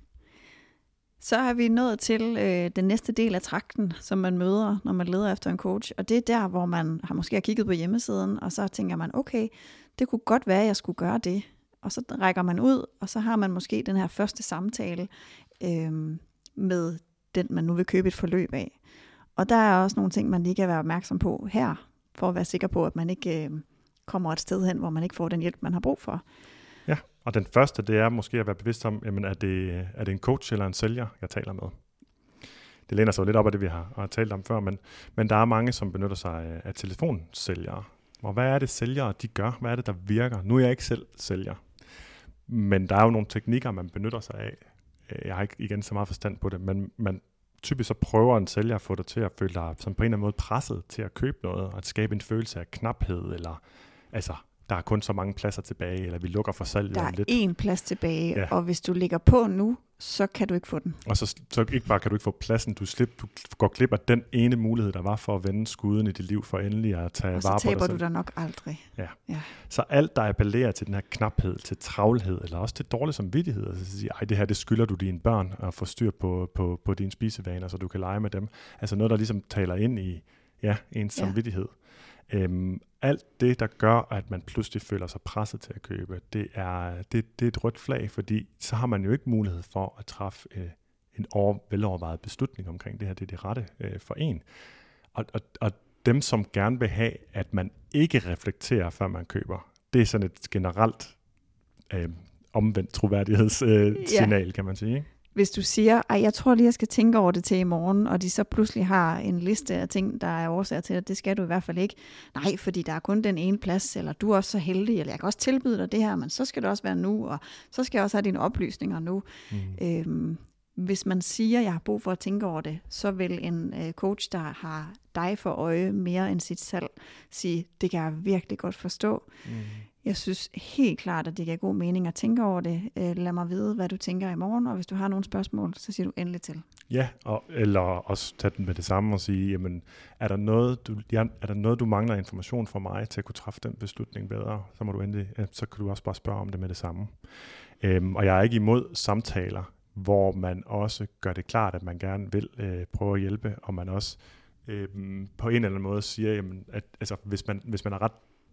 Så er vi nået til øh, den næste del af trakten, som man møder, når man leder efter en coach. Og det er der, hvor man har måske har kigget på hjemmesiden, og så tænker man, okay, det kunne godt være, at jeg skulle gøre det og så rækker man ud, og så har man måske den her første samtale øh, med den, man nu vil købe et forløb af. Og der er også nogle ting, man lige kan være opmærksom på her, for at være sikker på, at man ikke øh, kommer et sted hen, hvor man ikke får den hjælp, man har brug for. Ja, og den første, det er måske at være bevidst om, jamen, er, det, er det en coach eller en sælger, jeg taler med? Det læner sig lidt op af det, vi har, har talt om før, men, men der er mange, som benytter sig af, af telefonsælgere. Og hvad er det, sælgere de gør? Hvad er det, der virker? Nu er jeg ikke selv sælger, men der er jo nogle teknikker, man benytter sig af. Øh, jeg har ikke igen så meget forstand på det, men man, typisk så prøver en sælger at få dig til at føle dig som på en eller anden måde presset til at købe noget, og at skabe en følelse af knaphed, eller altså der er kun så mange pladser tilbage, eller vi lukker for salget Der er lidt. én plads tilbage, ja. og hvis du ligger på nu, så kan du ikke få den. Og så, så ikke bare kan du ikke få pladsen, du, slip, du går glip af den ene mulighed, der var for at vende skuden i dit liv, for endelig at tage vare på dig Og så taber du dig nok aldrig. Ja. ja. Så alt, der appellerer til den her knaphed, til travlhed, eller også til dårlig samvittighed, altså at sige, ej, det her, det skylder du dine børn at få styr på, på, på dine spisevaner, så du kan lege med dem. Altså noget, der ligesom taler ind i ja, ens ja. samvittighed. Øhm, alt det, der gør, at man pludselig føler sig presset til at købe, det er, det, det er et rødt flag, fordi så har man jo ikke mulighed for at træffe øh, en over, velovervejet beslutning omkring det her. Det er det rette øh, for en. Og, og, og dem, som gerne vil have, at man ikke reflekterer, før man køber, det er sådan et generelt øh, omvendt troværdighedssignal, øh, signal, ja. kan man sige. Ikke? Hvis du siger, at jeg tror lige, jeg skal tænke over det til i morgen, og de så pludselig har en liste af ting, der er årsager til, at det skal du i hvert fald ikke. Nej, fordi der er kun den ene plads, eller du er også så heldig, eller jeg kan også tilbyde dig det her, men så skal det også være nu, og så skal jeg også have dine oplysninger nu. Mm. Øhm, hvis man siger, at jeg har brug for at tænke over det, så vil en øh, coach, der har dig for øje mere end sit salg, sige, det kan jeg virkelig godt forstå. Mm. Jeg synes helt klart, at det giver god mening at tænke over det. Øh, lad mig vide, hvad du tænker i morgen, og hvis du har nogle spørgsmål, så siger du endelig til. Ja, og, eller også tage den med det samme og sige, jamen, er der, noget, du, ja, er der noget, du mangler information fra mig til at kunne træffe den beslutning bedre, så må du endelig, øh, så kan du også bare spørge om det med det samme. Øhm, og jeg er ikke imod samtaler, hvor man også gør det klart, at man gerne vil øh, prøve at hjælpe, og man også øh, på en eller anden måde siger, jamen, at altså, hvis, man, hvis man er ret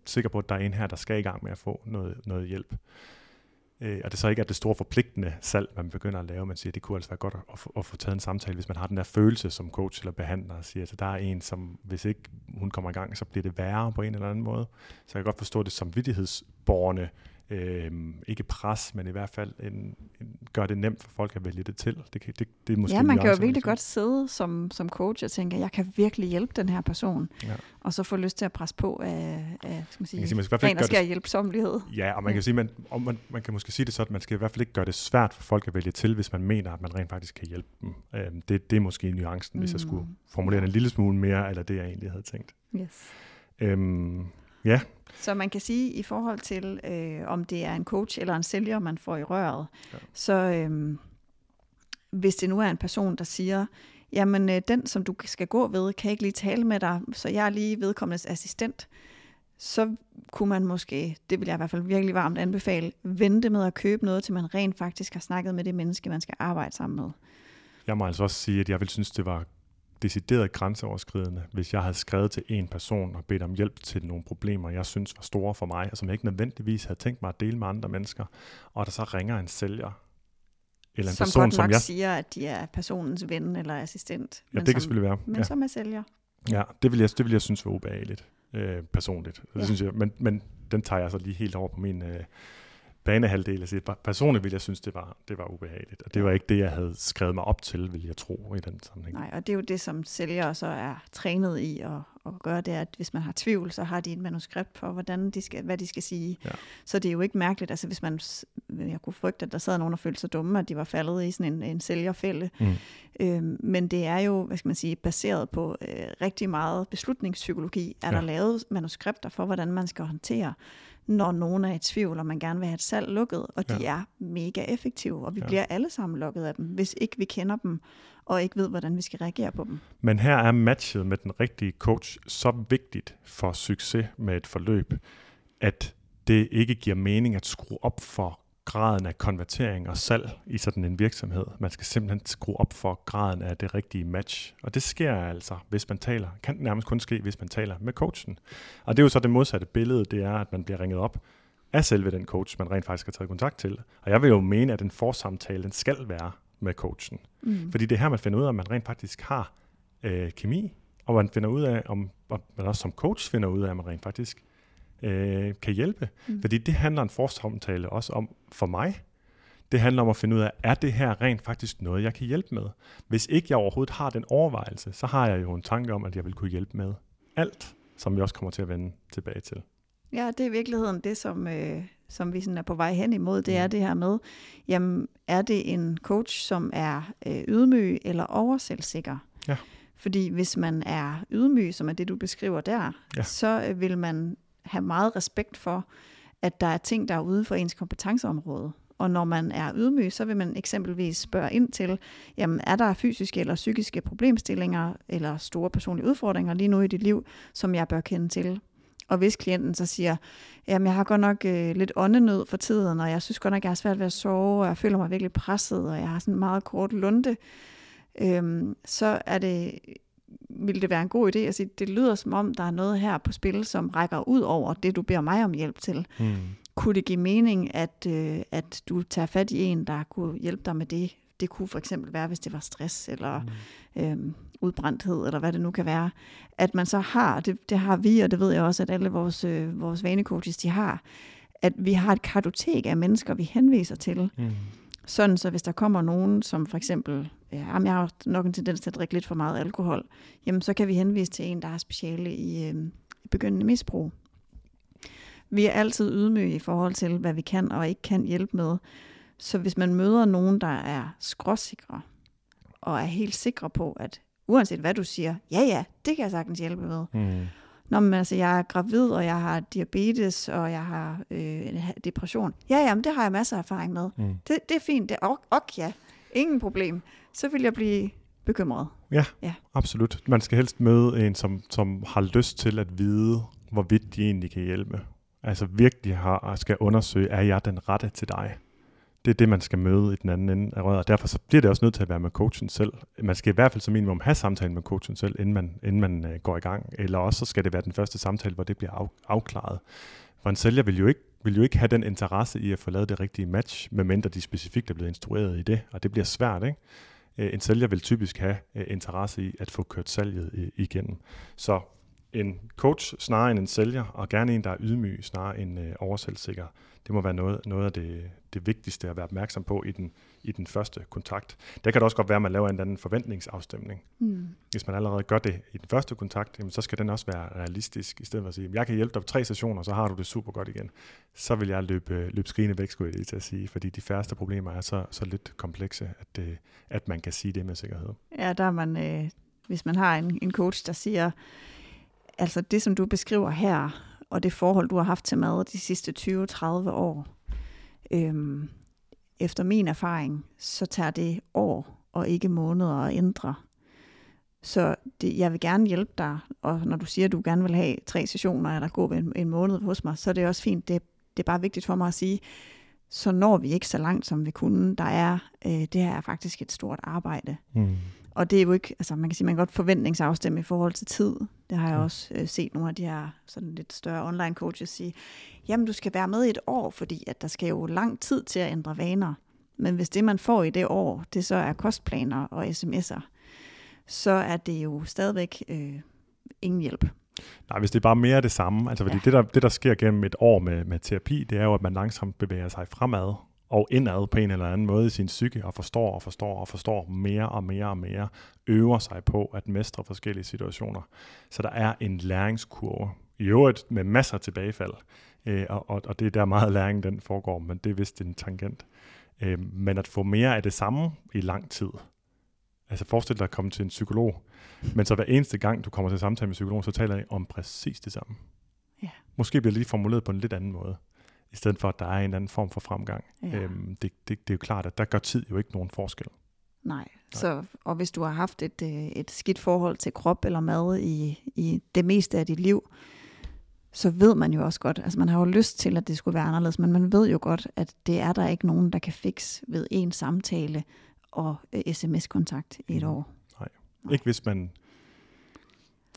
sikker på, at der er en her, der skal i gang med at få noget, noget hjælp, Øh, og det så ikke er det store forpligtende salg, man begynder at lave. Man siger, at det kunne altså være godt at, at, få, at få taget en samtale, hvis man har den der følelse som coach eller behandler, og siger, at der er en, som hvis ikke hun kommer i gang, så bliver det værre på en eller anden måde. Så jeg kan godt forstå det som vidtighedsborgerne, øh, ikke pres, men i hvert fald en, en, gør det nemt for folk at vælge det til. Det, det, det, det er måske ja, man kan jo virkelig godt sidde som, som coach og tænke, jeg kan virkelig hjælpe den her person, ja. og så få lyst til at presse på af, af skal man sige, man, sige, man skal skær hjælpsomlighed. Ja, og man kan sige, man, og man, man kan måske sige det sådan, at man skal i hvert fald ikke gøre det svært for folk at vælge til, hvis man mener, at man rent faktisk kan hjælpe dem. Øh, det, det er måske nuancen, mm. hvis jeg skulle mm. formulere en lille smule mere, eller det jeg egentlig havde tænkt. Yes. Øhm, ja, så man kan sige, i forhold til, øh, om det er en coach eller en sælger, man får i røret, ja. så øh, hvis det nu er en person, der siger, jamen øh, den, som du skal gå ved, kan ikke lige tale med dig, så jeg er lige vedkommendes assistent, så kunne man måske, det vil jeg i hvert fald virkelig varmt anbefale, vente med at købe noget, til man rent faktisk har snakket med det menneske, man skal arbejde sammen med. Jeg må altså også sige, at jeg vil synes, det var decideret grænseoverskridende, hvis jeg havde skrevet til en person og bedt om hjælp til nogle problemer, jeg synes var store for mig, og som jeg ikke nødvendigvis havde tænkt mig at dele med andre mennesker, og der så ringer en sælger, eller en som person, godt som nok jeg... siger, at de er personens ven eller assistent. Ja, det kan som, selvfølgelig være. Men ja. som er sælger. Ja, det vil jeg, det vil jeg synes var ubehageligt, øh, personligt. Det ja. synes jeg, men, men den tager jeg så lige helt over på min... Øh, banehalvdel af sit. Personligt ville jeg synes, det var, det var ubehageligt, og det var ikke det, jeg havde skrevet mig op til, vil jeg tro, i den sammenhæng. Nej, og det er jo det, som sælgere så er trænet i at, at gøre, det er, at hvis man har tvivl, så har de et manuskript for, hvordan de skal, hvad de skal sige. Ja. Så det er jo ikke mærkeligt, altså hvis man, jeg kunne frygte, at der sad nogen og følte sig dumme, at de var faldet i sådan en, en sælgerfælde. Mm. Øhm, men det er jo, hvad skal man sige, baseret på øh, rigtig meget beslutningspsykologi, er ja. der lavet manuskripter for, hvordan man skal håndtere når nogen er i tvivl, og man gerne vil have et salg lukket, og de ja. er mega effektive, og vi ja. bliver alle sammen lukket af dem, hvis ikke vi kender dem, og ikke ved, hvordan vi skal reagere på dem. Men her er matchet med den rigtige coach så vigtigt for succes med et forløb, at det ikke giver mening at skrue op for graden af konvertering og salg i sådan en virksomhed. Man skal simpelthen skrue op for graden af det rigtige match. Og det sker altså, hvis man taler, kan nærmest kun ske, hvis man taler med coachen. Og det er jo så det modsatte billede, det er, at man bliver ringet op af selve den coach, man rent faktisk har taget kontakt til. Og jeg vil jo mene, at den forsamtale, den skal være med coachen. Mm. Fordi det er her, man finder ud af, at man rent faktisk har øh, kemi, og man finder ud af, om og man også som coach finder ud af, at man rent faktisk øh, kan hjælpe. Mm. Fordi det handler en forsamtale også om for mig. Det handler om at finde ud af, er det her rent faktisk noget, jeg kan hjælpe med? Hvis ikke jeg overhovedet har den overvejelse, så har jeg jo en tanke om, at jeg vil kunne hjælpe med alt, som vi også kommer til at vende tilbage til. Ja, det er i virkeligheden det, som, øh, som vi sådan er på vej hen imod. Det mm. er det her med, jamen, er det en coach, som er øh, ydmyg eller overselvsikker? Ja. Fordi hvis man er ydmyg, som er det, du beskriver der, ja. så øh, vil man have meget respekt for, at der er ting, der er uden for ens kompetenceområde. Og når man er ydmyg, så vil man eksempelvis spørge ind til, jamen er der fysiske eller psykiske problemstillinger eller store personlige udfordringer lige nu i dit liv, som jeg bør kende til? Og hvis klienten så siger, jamen jeg har godt nok øh, lidt åndenød for tiden, og jeg synes godt nok, jeg har svært ved at sove, og jeg føler mig virkelig presset, og jeg har sådan en meget kort lunde, øhm, så er det ville det være en god idé at sige, det lyder som om, der er noget her på spil, som rækker ud over det, du beder mig om hjælp til. Mm. Kunne det give mening, at, øh, at du tager fat i en, der kunne hjælpe dig med det? Det kunne for eksempel være, hvis det var stress eller mm. øhm, udbrændthed, eller hvad det nu kan være. At man så har, det, det har vi, og det ved jeg også, at alle vores, øh, vores vanecoaches, de har, at vi har et kartotek af mennesker, vi henviser til. Mm sådan så hvis der kommer nogen, som for eksempel, ja, jeg har nok en tendens til at drikke lidt for meget alkohol, jamen så kan vi henvise til en, der har speciale i, øh, begyndende misbrug. Vi er altid ydmyge i forhold til, hvad vi kan og ikke kan hjælpe med. Så hvis man møder nogen, der er skråsikre, og er helt sikre på, at uanset hvad du siger, ja ja, det kan jeg sagtens hjælpe med, mm. Nå, men altså, jeg er gravid, og jeg har diabetes, og jeg har øh, depression. Ja, ja, men det har jeg masser af erfaring med. Mm. Det, det er fint. Det er ok, ok, ja. Ingen problem. Så vil jeg blive bekymret. Ja, ja, absolut. Man skal helst møde en, som, som har lyst til at vide, hvorvidt de egentlig kan hjælpe. Altså virkelig har, skal undersøge, er jeg den rette til dig? det er det, man skal møde i den anden ende af røret. Og derfor så bliver det også nødt til at være med coachen selv. Man skal i hvert fald som minimum have samtalen med coachen selv, inden man, inden man øh, går i gang. Eller også så skal det være den første samtale, hvor det bliver af, afklaret. For en sælger vil jo ikke vil jo ikke have den interesse i at få lavet det rigtige match, medmindre de specifikt er blevet instrueret i det, og det bliver svært, ikke? Øh, en sælger vil typisk have øh, interesse i at få kørt salget øh, igennem. Så en coach snarere end en sælger, og gerne en, der er ydmyg snarere end øh, overselvsikker. Det må være noget, noget af det, det vigtigste at være opmærksom på i den, i den første kontakt. Der kan det også godt være, at man laver en anden forventningsafstemning. Mm. Hvis man allerede gør det i den første kontakt, jamen, så skal den også være realistisk, i stedet for at sige, jeg kan hjælpe dig på tre sessioner, så har du det super godt igen. Så vil jeg løbe, løbe skrigende væk, skulle jeg lige til at sige, fordi de færreste problemer er så, så lidt komplekse, at, det, at man kan sige det med sikkerhed. Ja, der er man, øh, hvis man har en, en coach, der siger, altså det, som du beskriver her, og det forhold, du har haft til mad de sidste 20-30 år, øhm, efter min erfaring, så tager det år og ikke måneder at ændre. Så det, jeg vil gerne hjælpe dig, og når du siger, at du gerne vil have tre sessioner, eller gå en, en måned hos mig, så er det også fint. Det, det er bare vigtigt for mig at sige, så når vi ikke så langt, som vi kunne. Der er, øh, det her er faktisk et stort arbejde. Mm. Og det er jo ikke, altså man kan sige, man kan godt forventningsafstemme i forhold til tid. Det har jeg ja. også øh, set nogle af de her sådan lidt større online coaches sige, jamen du skal være med i et år, fordi at der skal jo lang tid til at ændre vaner. Men hvis det man får i det år, det så er kostplaner og sms'er, så er det jo stadigvæk øh, ingen hjælp. Nej, hvis det er bare mere af det samme. Altså, fordi ja. det, der, det, der sker gennem et år med, med terapi, det er jo, at man langsomt bevæger sig fremad og indad på en eller anden måde i sin psyke, og forstår og forstår og forstår mere og mere og mere, øver sig på at mestre forskellige situationer. Så der er en læringskurve, i øvrigt med masser af tilbagefald, øh, og, og, og det er der meget læring den foregår, men det er vist en tangent. Øh, men at få mere af det samme i lang tid, altså forestil dig at komme til en psykolog, men så hver eneste gang, du kommer til samtale med psykologen, så taler I om præcis det samme. Ja. Måske bliver det lige formuleret på en lidt anden måde i stedet for at der er en anden form for fremgang. Ja. Øhm, det, det, det er jo klart, at der gør tid jo ikke nogen forskel. Nej, Nej. Så, og hvis du har haft et, øh, et skidt forhold til krop eller mad i, i det meste af dit liv, så ved man jo også godt, altså man har jo lyst til, at det skulle være anderledes, men man ved jo godt, at det er der ikke nogen, der kan fikse ved en samtale og øh, sms-kontakt i et mm. år. Nej. Nej, ikke hvis man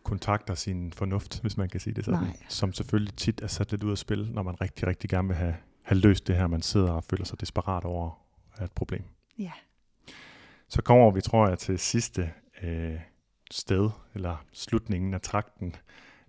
kontakter sin fornuft, hvis man kan sige det sådan. Nej. Som selvfølgelig tit er sat lidt ud af spil, når man rigtig, rigtig gerne vil have, have løst det her, man sidder og føler sig desperat over et problem. Ja. Så kommer vi, tror jeg, til sidste øh, sted, eller slutningen af trakten,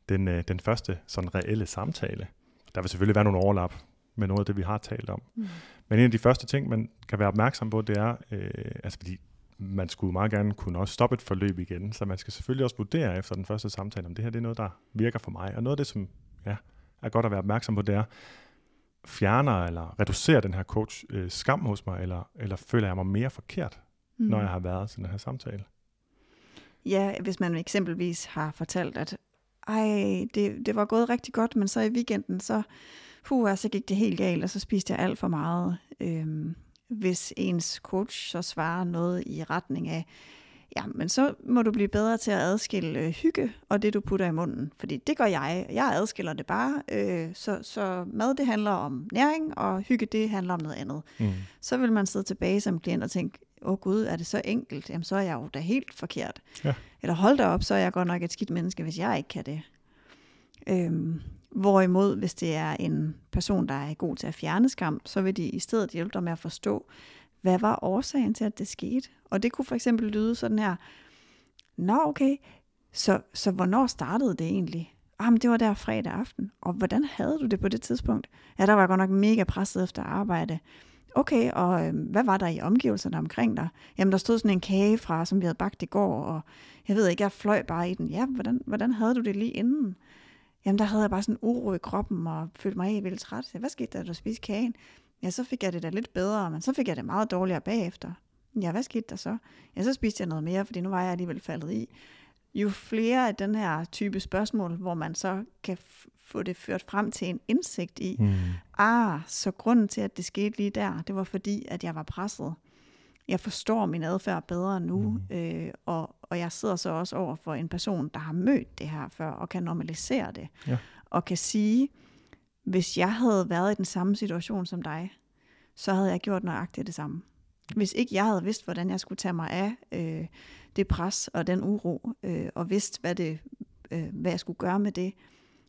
den, øh, den første sådan reelle samtale. Der vil selvfølgelig være nogle overlap med noget af det, vi har talt om. Mm. Men en af de første ting, man kan være opmærksom på, det er, øh, altså fordi man skulle meget gerne kunne også stoppe et forløb igen, så man skal selvfølgelig også vurdere efter den første samtale, om det her det er noget, der virker for mig. Og noget af det, som ja, er godt at være opmærksom på, det er, fjerner eller reducerer den her coach øh, skam hos mig, eller, eller føler jeg mig mere forkert, mm. når jeg har været til den her samtale? Ja, hvis man eksempelvis har fortalt, at ej, det, det var gået rigtig godt, men så i weekenden, så, puh, så gik det helt galt, og så spiste jeg alt for meget. Øhm, hvis ens coach så svarer noget i retning af, ja, men så må du blive bedre til at adskille øh, hygge og det, du putter i munden. Fordi det gør jeg. Jeg adskiller det bare. Øh, så, så mad, det handler om næring, og hygge, det handler om noget andet. Mm. Så vil man sidde tilbage som klient og tænke, åh oh, gud, er det så enkelt? Jamen, så er jeg jo da helt forkert. Ja. Eller hold da op, så er jeg godt nok et skidt menneske, hvis jeg ikke kan det. Øhm, Hvorimod, hvis det er en person, der er god til at fjerne skam, så vil de i stedet hjælpe dig med at forstå, hvad var årsagen til, at det skete. Og det kunne for eksempel lyde sådan her, Nå okay, så, så hvornår startede det egentlig? Jamen det var der fredag aften. Og hvordan havde du det på det tidspunkt? Ja, der var jeg godt nok mega presset efter arbejde. Okay, og øh, hvad var der i omgivelserne omkring dig? Jamen, der stod sådan en kage fra, som vi havde bagt i går, og jeg ved ikke, jeg fløj bare i den. Ja, hvordan, hvordan havde du det lige inden? Jamen, der havde jeg bare sådan uro i kroppen og følte mig helt vildt træt. Hvad skete der, da du spiste kagen? Ja, så fik jeg det da lidt bedre, men så fik jeg det meget dårligere bagefter. Ja, hvad skete der så? Ja, så spiste jeg noget mere, fordi nu var jeg alligevel faldet i. Jo flere af den her type spørgsmål, hvor man så kan få det ført frem til en indsigt i, mm. ah, så grunden til, at det skete lige der, det var fordi, at jeg var presset jeg forstår min adfærd bedre nu, mm. øh, og, og jeg sidder så også over for en person, der har mødt det her før, og kan normalisere det, ja. og kan sige, hvis jeg havde været i den samme situation som dig, så havde jeg gjort nøjagtigt det samme. Hvis ikke jeg havde vidst, hvordan jeg skulle tage mig af øh, det pres og den uro, øh, og vidst, hvad, det, øh, hvad jeg skulle gøre med det,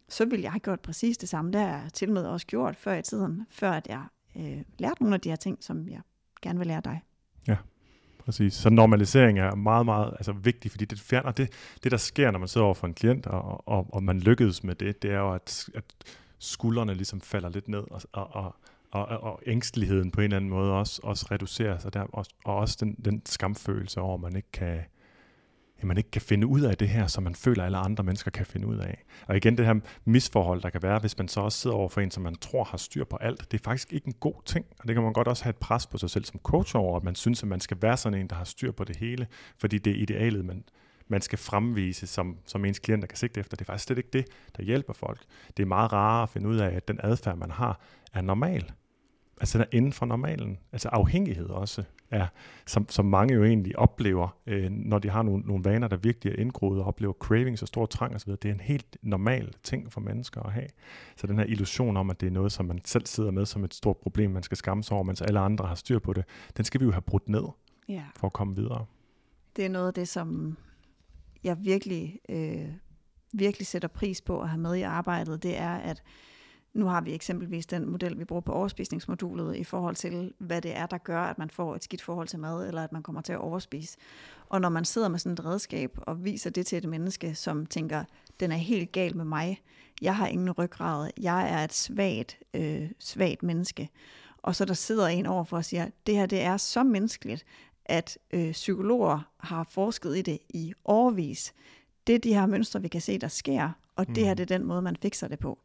så ville jeg have gjort præcis det samme. Det har jeg til med også gjort før i tiden, før at jeg øh, lærte nogle af de her ting, som jeg gerne vil lære dig. Ja, præcis. Så normalisering er meget, meget altså, vigtig, fordi det fjerner det, det, der sker, når man sidder over for en klient, og, og, og man lykkedes med det, det er jo, at, at skuldrene ligesom falder lidt ned, og, og, og og, og ængsteligheden på en eller anden måde også, også reduceres, og, der, og, og også den, den skamfølelse over, at man ikke kan, at man ikke kan finde ud af det her, som man føler, at alle andre mennesker kan finde ud af. Og igen, det her misforhold, der kan være, hvis man så også sidder over for en, som man tror har styr på alt, det er faktisk ikke en god ting. Og det kan man godt også have et pres på sig selv som coach over, at man synes, at man skal være sådan en, der har styr på det hele, fordi det er idealet, man, man skal fremvise, som, som ens klienter kan sigte efter. Det er faktisk slet ikke det, der hjælper folk. Det er meget rarere at finde ud af, at den adfærd, man har, er normal altså den er inden for normalen. Altså afhængighed også, er, som, som mange jo egentlig oplever, øh, når de har nogle, nogle vaner, der virkelig er indgroet og oplever cravings og stor trang osv. Det er en helt normal ting for mennesker at have. Så den her illusion om, at det er noget, som man selv sidder med som et stort problem, man skal skamme sig over, mens alle andre har styr på det, den skal vi jo have brudt ned ja. for at komme videre. Det er noget af det, som jeg virkelig, øh, virkelig sætter pris på at have med i arbejdet, det er, at nu har vi eksempelvis den model, vi bruger på overspisningsmodulet i forhold til, hvad det er, der gør, at man får et skidt forhold til mad, eller at man kommer til at overspise. Og når man sidder med sådan et redskab og viser det til et menneske, som tænker, den er helt gal med mig, jeg har ingen ryggrad, jeg er et svagt, øh, svagt menneske, og så der sidder en over for og siger, det her det er så menneskeligt, at øh, psykologer har forsket i det i årvis. Det er de her mønstre, vi kan se, der sker, og det her mm. det er den måde, man fikser det på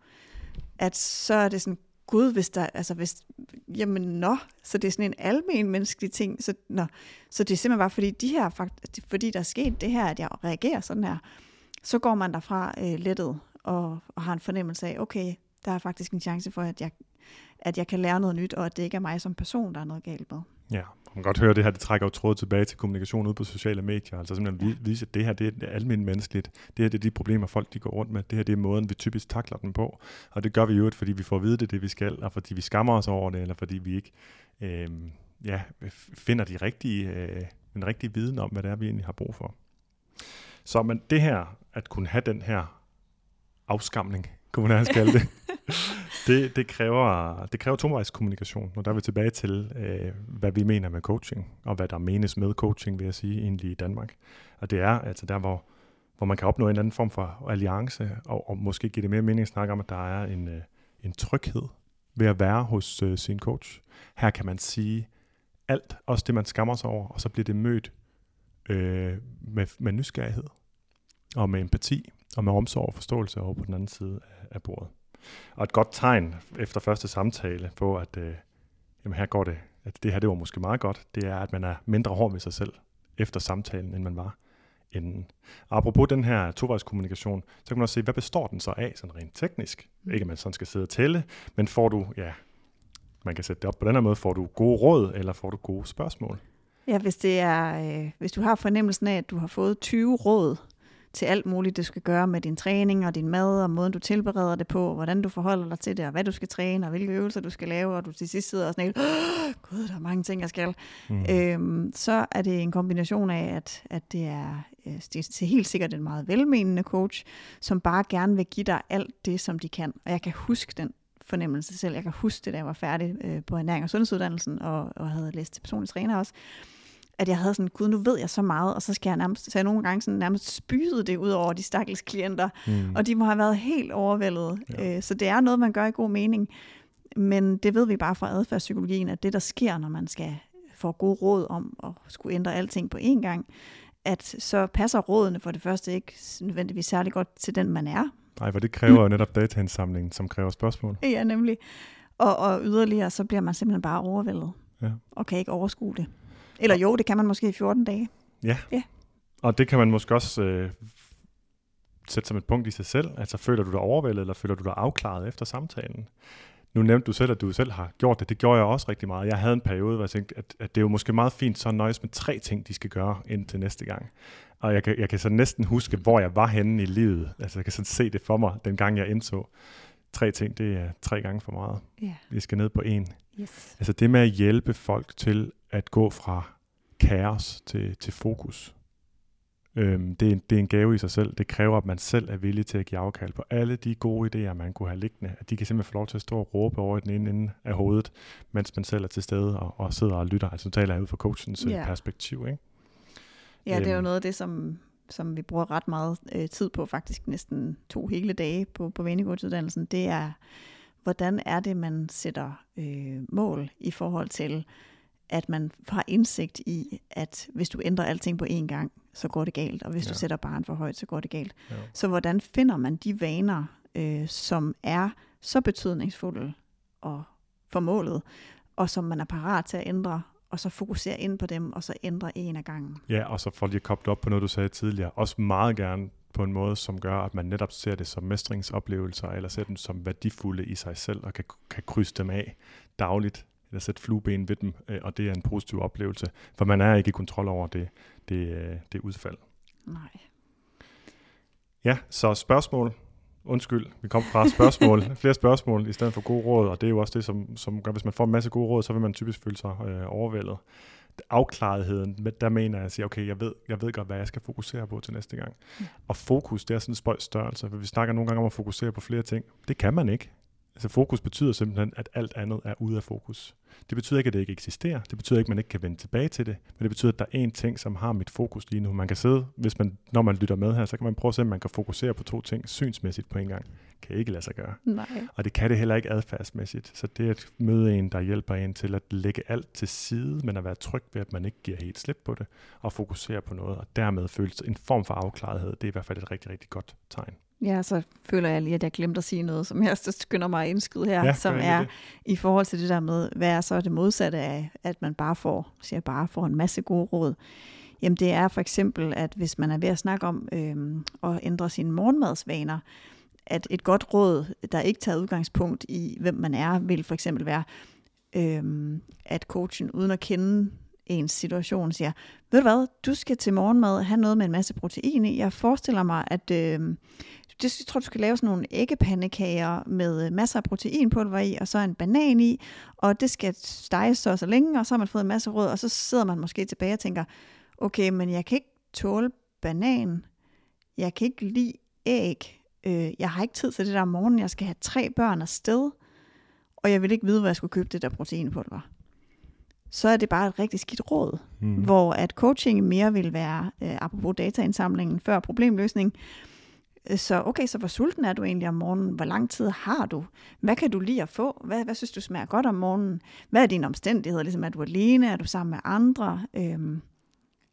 at så er det sådan, gud, hvis der, altså hvis, jamen nå, så det er sådan en almen menneskelig ting, så, nå, så det er simpelthen bare fordi, de her, fakt, fordi der er sket det her, at jeg reagerer sådan her, så går man derfra øh, lettet og, og har en fornemmelse af, okay, der er faktisk en chance for, at jeg, at jeg kan lære noget nyt, og at det ikke er mig som person, der er noget galt med. Ja, man kan godt høre, at det her det trækker jo tråd tilbage til kommunikation ude på sociale medier. Altså simpelthen ja. vise, at det her det er almindeligt menneskeligt. Det her det er de problemer, folk de går rundt med. Det her det er måden, vi typisk takler dem på. Og det gør vi jo, fordi vi får at vide det, det vi skal, og fordi vi skammer os over det, eller fordi vi ikke øh, ja, finder de rigtige, øh, den rigtige viden om, hvad det er, vi egentlig har brug for. Så men det her, at kunne have den her afskamning, kunne man kalde det, det, det, kræver, det kræver tomvejskommunikation, og der er vi tilbage til, øh, hvad vi mener med coaching, og hvad der menes med coaching, vil jeg sige, egentlig i Danmark. Og det er altså der, hvor, hvor man kan opnå en anden form for alliance, og, og måske give det mere mening at snakke om, at der er en, øh, en tryghed ved at være hos øh, sin coach. Her kan man sige alt, også det man skammer sig over, og så bliver det mødt øh, med, med nysgerrighed, og med empati, og med omsorg og forståelse over på den anden side af, af bordet. Og et godt tegn efter første samtale på, at øh, jamen her går det, at det her det var måske meget godt, det er, at man er mindre hård med sig selv efter samtalen, end man var inden. Og apropos den her tovejskommunikation, så kan man også se, hvad består den så af, sådan rent teknisk? Mm. Ikke at man sådan skal sidde og tælle, men får du, ja, man kan sætte det op på den her måde, får du gode råd, eller får du gode spørgsmål? Ja, hvis, det er, øh, hvis du har fornemmelsen af, at du har fået 20 råd, til alt muligt, du skal gøre med din træning og din mad, og måden du tilbereder det på, hvordan du forholder dig til det, og hvad du skal træne, og hvilke øvelser du skal lave, og du til sidst sidder og sådan gud, der er mange ting, jeg skal. Mm. Øhm, så er det en kombination af, at, at det, er, øh, det er helt sikkert en meget velmenende coach, som bare gerne vil give dig alt det, som de kan. Og jeg kan huske den fornemmelse selv. Jeg kan huske det, da jeg var færdig øh, på ernæring og sundhedsuddannelsen, og, og havde læst til personlig træner også at jeg havde sådan, gud, nu ved jeg så meget, og så skal jeg nærmest, så jeg nogle gange sådan nærmest spyde det ud over de stakkels klienter, mm. og de må have været helt overvældet. Ja. Øh, så det er noget, man gør i god mening. Men det ved vi bare fra adfærdspsykologien, at det, der sker, når man skal få gode råd om at skulle ændre alting på én gang, at så passer rådene for det første ikke nødvendigvis særlig godt til den, man er. Nej, for det kræver jo netop dataindsamlingen, som kræver spørgsmål. Ja, nemlig. Og, og yderligere, så bliver man simpelthen bare overvældet, ja. og kan ikke overskue det. Eller jo, det kan man måske i 14 dage. Ja. ja. Og det kan man måske også øh, sætte som et punkt i sig selv. Altså føler du dig overvældet, eller føler du dig afklaret efter samtalen? Nu nævnte du selv, at du selv har gjort det. Det gjorde jeg også rigtig meget. Jeg havde en periode, hvor jeg tænkte, at, at det er jo måske meget fint så nøjes med tre ting, de skal gøre indtil næste gang. Og jeg kan, jeg kan så næsten huske, hvor jeg var henne i livet. Altså jeg kan sådan se det for mig, den gang jeg indså. Tre ting, det er tre gange for meget. Yeah. Vi skal ned på en. Yes. Altså det med at hjælpe folk til at gå fra kaos til, til fokus. Øhm, det, er en, det er en gave i sig selv. Det kræver, at man selv er villig til at give afkald på alle de gode idéer, man kunne have liggende. At de kan simpelthen få lov til at stå og råbe over den ene ende af hovedet, mens man selv er til stede og, og sidder og lytter. Altså nu taler jeg ud fra coachens yeah. perspektiv. Ikke? Ja, det er jo øhm. noget af det, som, som vi bruger ret meget øh, tid på, faktisk næsten to hele dage på, på Venegårdsuddannelsen. Det er, hvordan er det, man sætter øh, mål i forhold til, at man har indsigt i, at hvis du ændrer alting på én gang, så går det galt, og hvis ja. du sætter barn for højt, så går det galt. Ja. Så hvordan finder man de vaner, øh, som er så betydningsfulde og for målet, og som man er parat til at ændre, og så fokusere ind på dem, og så ændre en af gangen. Ja, og så får lige koblet op på noget, du sagde tidligere. Også meget gerne på en måde, som gør, at man netop ser det som mestringsoplevelser, eller ser dem som værdifulde i sig selv, og kan, kan krydse dem af dagligt, eller sætte flueben ved dem, øh, og det er en positiv oplevelse, for man er ikke i kontrol over det, det, øh, det udfald. Nej. Ja, så spørgsmål. Undskyld, vi kom fra spørgsmål. Flere spørgsmål i stedet for gode råd, og det er jo også det, som, som gør, hvis man får en masse gode råd, så vil man typisk føle sig øh, overvældet. Afklaretheden, der mener jeg at sige, okay, jeg ved, jeg ved godt, hvad jeg skal fokusere på til næste gang. Og fokus, det er sådan en spøjs størrelse, for vi snakker nogle gange om at fokusere på flere ting. Det kan man ikke. Altså fokus betyder simpelthen, at alt andet er ude af fokus. Det betyder ikke, at det ikke eksisterer. Det betyder ikke, at man ikke kan vende tilbage til det. Men det betyder, at der er én ting, som har mit fokus lige nu. Man kan sidde, hvis man, når man lytter med her, så kan man prøve at se, om man kan fokusere på to ting synsmæssigt på en gang. Kan ikke lade sig gøre. Nej. Og det kan det heller ikke adfærdsmæssigt. Så det er at møde en, der hjælper en til at lægge alt til side, men at være tryg ved, at man ikke giver helt slip på det, og fokusere på noget, og dermed føle en form for afklarethed. Det er i hvert fald et rigtig, rigtig godt tegn. Ja, så føler jeg lige, at jeg glemte at sige noget, som jeg skynder mig at indskyde her, ja, som er det. i forhold til det der med, hvad er så det modsatte af, at man bare får, siger bare får en masse gode råd. Jamen det er for eksempel, at hvis man er ved at snakke om øhm, at ændre sine morgenmadsvaner, at et godt råd, der ikke tager udgangspunkt i, hvem man er, vil for eksempel være, øhm, at coachen uden at kende ens situation siger, ved du hvad, du skal til morgenmad have noget med en masse protein i. Jeg forestiller mig, at øh, jeg tror, du skal lave sådan nogle æggepandekager med øh, masser af proteinpulver i, og så en banan i, og det skal steges så så længe, og så har man fået en masse rød, og så sidder man måske tilbage og tænker, okay, men jeg kan ikke tåle banan, jeg kan ikke lide æg, øh, jeg har ikke tid til det der om morgenen, jeg skal have tre børn afsted, og jeg vil ikke vide, hvor jeg skulle købe det der proteinpulver så er det bare et rigtig skidt råd. Mm. Hvor at coaching mere vil være, øh, apropos dataindsamlingen før problemløsning, øh, så okay, så hvor sulten er du egentlig om morgenen? Hvor lang tid har du? Hvad kan du lide at få? Hvad, hvad synes du smager godt om morgenen? Hvad er dine omstændigheder? Ligesom er du alene? Er du sammen med andre? Øhm,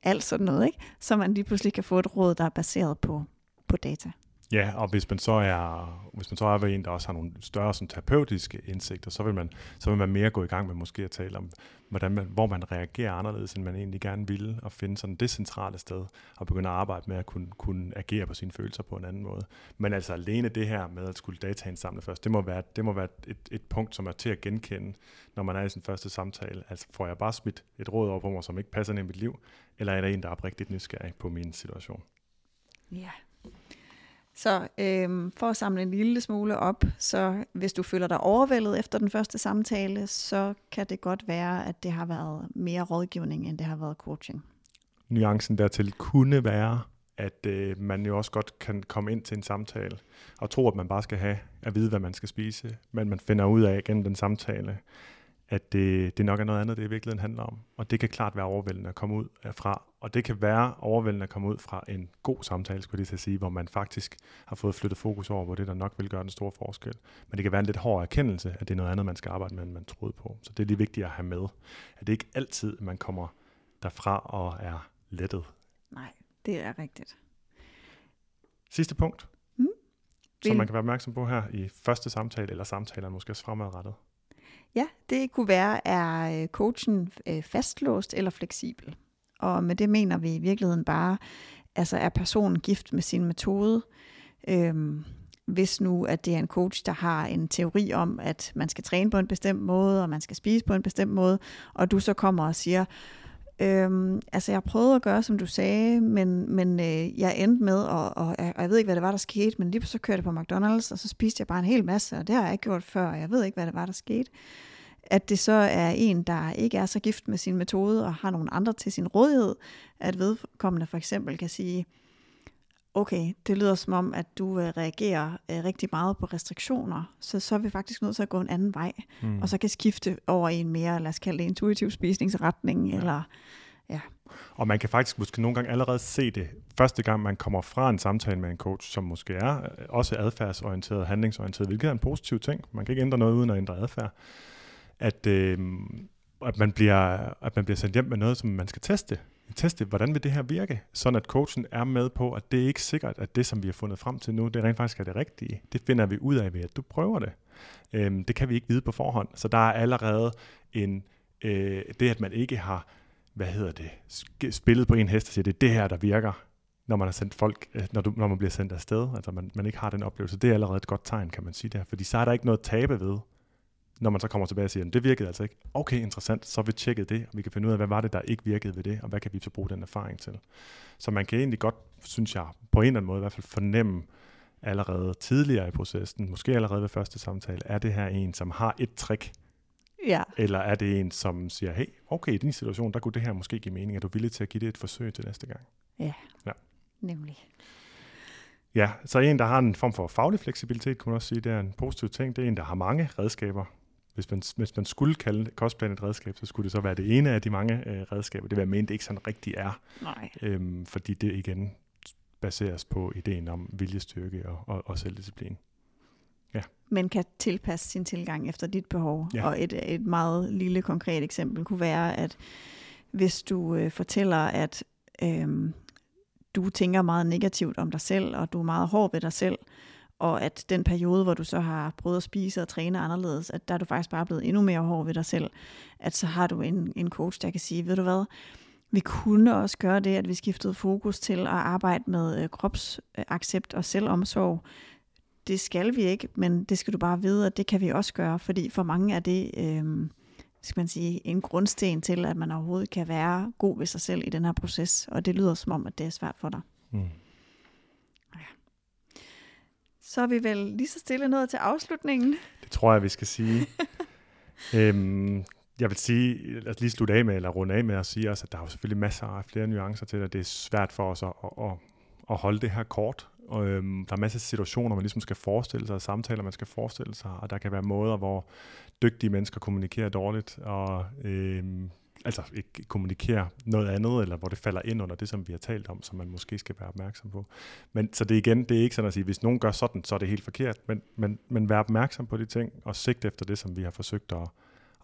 alt sådan noget, ikke? Så man lige pludselig kan få et råd, der er baseret på, på data. Ja, og hvis man så er, hvis man så er en, der også har nogle større sådan, terapeutiske indsigter, så vil, man, så vil man mere gå i gang med måske at tale om, hvordan man, hvor man reagerer anderledes, end man egentlig gerne ville, og finde sådan det centrale sted, og begynde at arbejde med at kunne, kunne agere på sine følelser på en anden måde. Men altså alene det her med at skulle dataindsamle først, det må være, det må være et, et punkt, som er til at genkende, når man er i sin første samtale. Altså får jeg bare smidt et råd over på mig, som ikke passer ind i mit liv, eller er der en, der er rigtig nysgerrig på min situation? Ja. Så øhm, for at samle en lille smule op, så hvis du føler dig overvældet efter den første samtale, så kan det godt være, at det har været mere rådgivning, end det har været coaching. Nuancen dertil kunne være, at øh, man jo også godt kan komme ind til en samtale og tro, at man bare skal have at vide, hvad man skal spise, men man finder ud af gennem den samtale, at det, det nok er noget andet, det i virkeligheden handler om. Og det kan klart være overvældende at komme ud fra. Og det kan være overvældende at komme ud fra en god samtale, skulle jeg sige, hvor man faktisk har fået flyttet fokus over på det, der nok vil gøre den store forskel. Men det kan være en lidt hård erkendelse, at det er noget andet, man skal arbejde med, end man troede på. Så det er lige vigtigt at have med. At det ikke altid, man kommer derfra og er lettet. Nej, det er rigtigt. Sidste punkt, mm. som man kan være opmærksom på her i første samtale, eller samtaler måske også fremadrettet. Ja, det kunne være, er øh, coachen øh, fastlåst eller fleksibel. Og med det mener vi i virkeligheden bare, altså er personen gift med sin metode. Øhm, hvis nu, at det er en coach, der har en teori om, at man skal træne på en bestemt måde, og man skal spise på en bestemt måde, og du så kommer og siger, Øhm, altså jeg prøvede at gøre, som du sagde, men, men øh, jeg endte med, og, og, og jeg ved ikke, hvad det var, der skete, men lige så kørte jeg på McDonald's, og så spiste jeg bare en hel masse, og det har jeg ikke gjort før, og jeg ved ikke, hvad det var, der skete. at det så er en, der ikke er så gift med sin metode og har nogle andre til sin rådighed, at vedkommende for eksempel kan sige, okay, det lyder som om, at du øh, reagerer øh, rigtig meget på restriktioner, så så er vi faktisk nødt til at gå en anden vej, mm. og så kan skifte over i en mere, lad os kalde det intuitiv spisningsretning, ja. eller ja. Og man kan faktisk måske nogle gange allerede se det, første gang man kommer fra en samtale med en coach, som måske er øh, også adfærdsorienteret, handlingsorienteret, hvilket er en positiv ting. Man kan ikke ændre noget uden at ændre adfærd. At, øh, at, man bliver, at man bliver sendt hjem med noget, som man skal teste teste, hvordan vil det her virke, sådan at coachen er med på, at det er ikke sikkert, at det, som vi har fundet frem til nu, det rent faktisk er det rigtige. Det finder vi ud af ved, at du prøver det. Øhm, det kan vi ikke vide på forhånd, så der er allerede en, øh, det, at man ikke har, hvad hedder det, spillet på en hest og siger, det er det her, der virker, når man har sendt folk, øh, når, du, når man bliver sendt afsted, altså man, man ikke har den oplevelse, det er allerede et godt tegn, kan man sige der, fordi så er der ikke noget tabe ved, når man så kommer tilbage og siger, det virkede altså ikke. Okay, interessant, så vi tjekket det, og vi kan finde ud af, hvad var det, der ikke virkede ved det, og hvad kan vi så bruge den erfaring til. Så man kan egentlig godt, synes jeg, på en eller anden måde i hvert fald fornemme allerede tidligere i processen, måske allerede ved første samtale, er det her en, som har et trick, Ja. Eller er det en, som siger, hey, okay, i din situation, der kunne det her måske give mening. Er du villig til at give det et forsøg til næste gang? Ja, ja. nemlig. Ja, så en, der har en form for faglig fleksibilitet, kunne man også sige, det er en positiv ting. Det er en, der har mange redskaber hvis man, hvis man skulle kalde kostplan et redskab, så skulle det så være det ene af de mange øh, redskaber. Det vil jeg mene, det ikke sådan rigtig er. Nej. Øhm, fordi det igen baseres på ideen om viljestyrke og, og, og selvdisciplin. Ja. Men kan tilpasse sin tilgang efter dit behov. Ja. Og et, et meget lille konkret eksempel kunne være, at hvis du øh, fortæller, at øh, du tænker meget negativt om dig selv, og du er meget hård ved dig selv, og at den periode, hvor du så har prøvet at spise og træne anderledes, at der er du faktisk bare blevet endnu mere hård ved dig selv, at så har du en, en coach, der kan sige, ved du hvad, vi kunne også gøre det, at vi skiftede fokus til at arbejde med øh, kropsaccept og selvomsorg. Det skal vi ikke, men det skal du bare vide, at det kan vi også gøre, fordi for mange er det øh, skal man sige, en grundsten til, at man overhovedet kan være god ved sig selv i den her proces, og det lyder som om, at det er svært for dig. Mm så er vi vel lige så stille nået til afslutningen. Det tror jeg, vi skal sige. øhm, jeg vil sige, lad os lige slutte af med, eller runde af med at sige også, at der er jo selvfølgelig masser af flere nuancer til det, det er svært for os at, at, at holde det her kort. Og, øhm, der er masser af situationer, man ligesom skal forestille sig, og samtaler, man skal forestille sig, og der kan være måder, hvor dygtige mennesker kommunikerer dårligt, og øhm, altså ikke kommunikere noget andet, eller hvor det falder ind under det, som vi har talt om, som man måske skal være opmærksom på. Men så det igen, det er ikke sådan at sige, hvis nogen gør sådan, så er det helt forkert, men, men, men vær opmærksom på de ting, og sigt efter det, som vi har forsøgt at,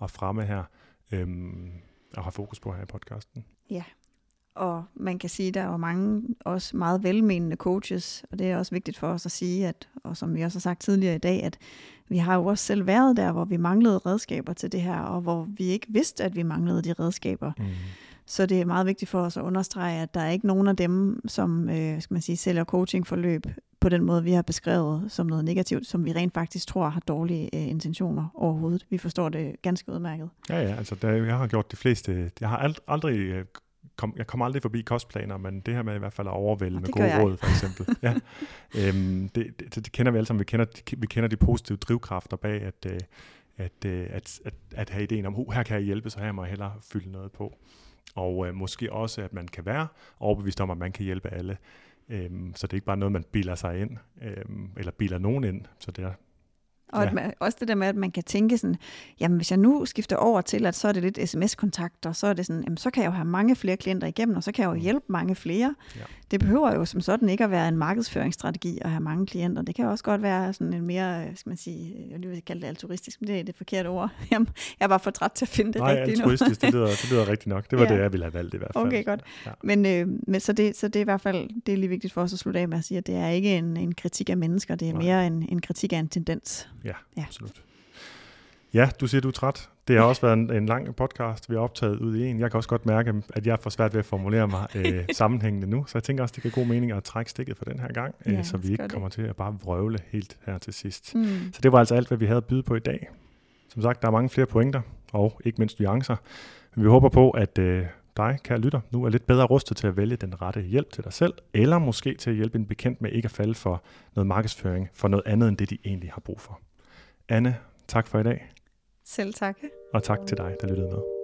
at fremme her, øhm, og have fokus på her i podcasten. Ja, og man kan sige, at der er jo mange også meget velmenende coaches, og det er også vigtigt for os at sige, at, og som vi også har sagt tidligere i dag, at vi har jo også selv været der, hvor vi manglede redskaber til det her, og hvor vi ikke vidste, at vi manglede de redskaber. Mm. Så det er meget vigtigt for os at understrege, at der er ikke nogen af dem, som øh, skal man sige, sælger coachingforløb på den måde, vi har beskrevet som noget negativt, som vi rent faktisk tror har dårlige øh, intentioner overhovedet. Vi forstår det ganske udmærket. Ja, ja, altså der, jeg har gjort de fleste, jeg har ald- aldrig øh, kom, jeg kommer aldrig forbi kostplaner, men det her med i hvert fald at overvælde med gode jeg. råd, for eksempel. ja. øhm, det, det, det, kender vi alle sammen. Vi kender, vi kender de positive drivkræfter bag, at, øh, at, øh, at, at, at have ideen om, uh, her kan jeg hjælpe, så her må jeg hellere fylde noget på. Og øh, måske også, at man kan være overbevist om, at man kan hjælpe alle. Øhm, så det er ikke bare noget, man biler sig ind, øhm, eller biler nogen ind. Så det er og ja. man, også det der med, at man kan tænke sådan, jamen hvis jeg nu skifter over til, at så er det lidt sms-kontakt, og så er det sådan, jamen så kan jeg jo have mange flere klienter igennem, og så kan jeg jo mm. hjælpe mange flere. Ja. Det behøver jo som sådan ikke at være en markedsføringsstrategi at have mange klienter. Det kan også godt være sådan en mere, skal man sige, jeg vil kalde det altruistisk, men det er det forkerte ord. Jamen, jeg bare for træt til at finde det Nej, rigtige nu. altruistisk, det lyder, det lyder rigtigt nok. Det var ja. det, jeg ville have valgt i hvert fald. Okay, godt. Ja. Men, øh, men så, det, så det er i hvert fald, det er lige vigtigt for os at slutte af med at sige, at det er ikke en, en kritik af mennesker, det er Nej. mere en, en kritik af en tendens. Ja, ja, absolut. Ja, du siger, du er træt. Det har også været en, en lang podcast, vi har optaget ud i en. Jeg kan også godt mærke, at jeg får svært ved at formulere mig øh, sammenhængende nu, så jeg tænker også, det kan god mening at trække stikket for den her gang, øh, ja, så vi ikke kommer til at bare vrøvle helt her til sidst. Mm. Så det var altså alt, hvad vi havde at byde på i dag. Som sagt, der er mange flere pointer, og ikke mindst nuancer. Men vi håber på, at øh, dig, kære lytter, nu er lidt bedre rustet til at vælge den rette hjælp til dig selv, eller måske til at hjælpe en bekendt med ikke at falde for noget markedsføring, for noget andet end det, de egentlig har brug for. Anne, tak for i dag. Selv tak. Og tak til dig, der lyttede med.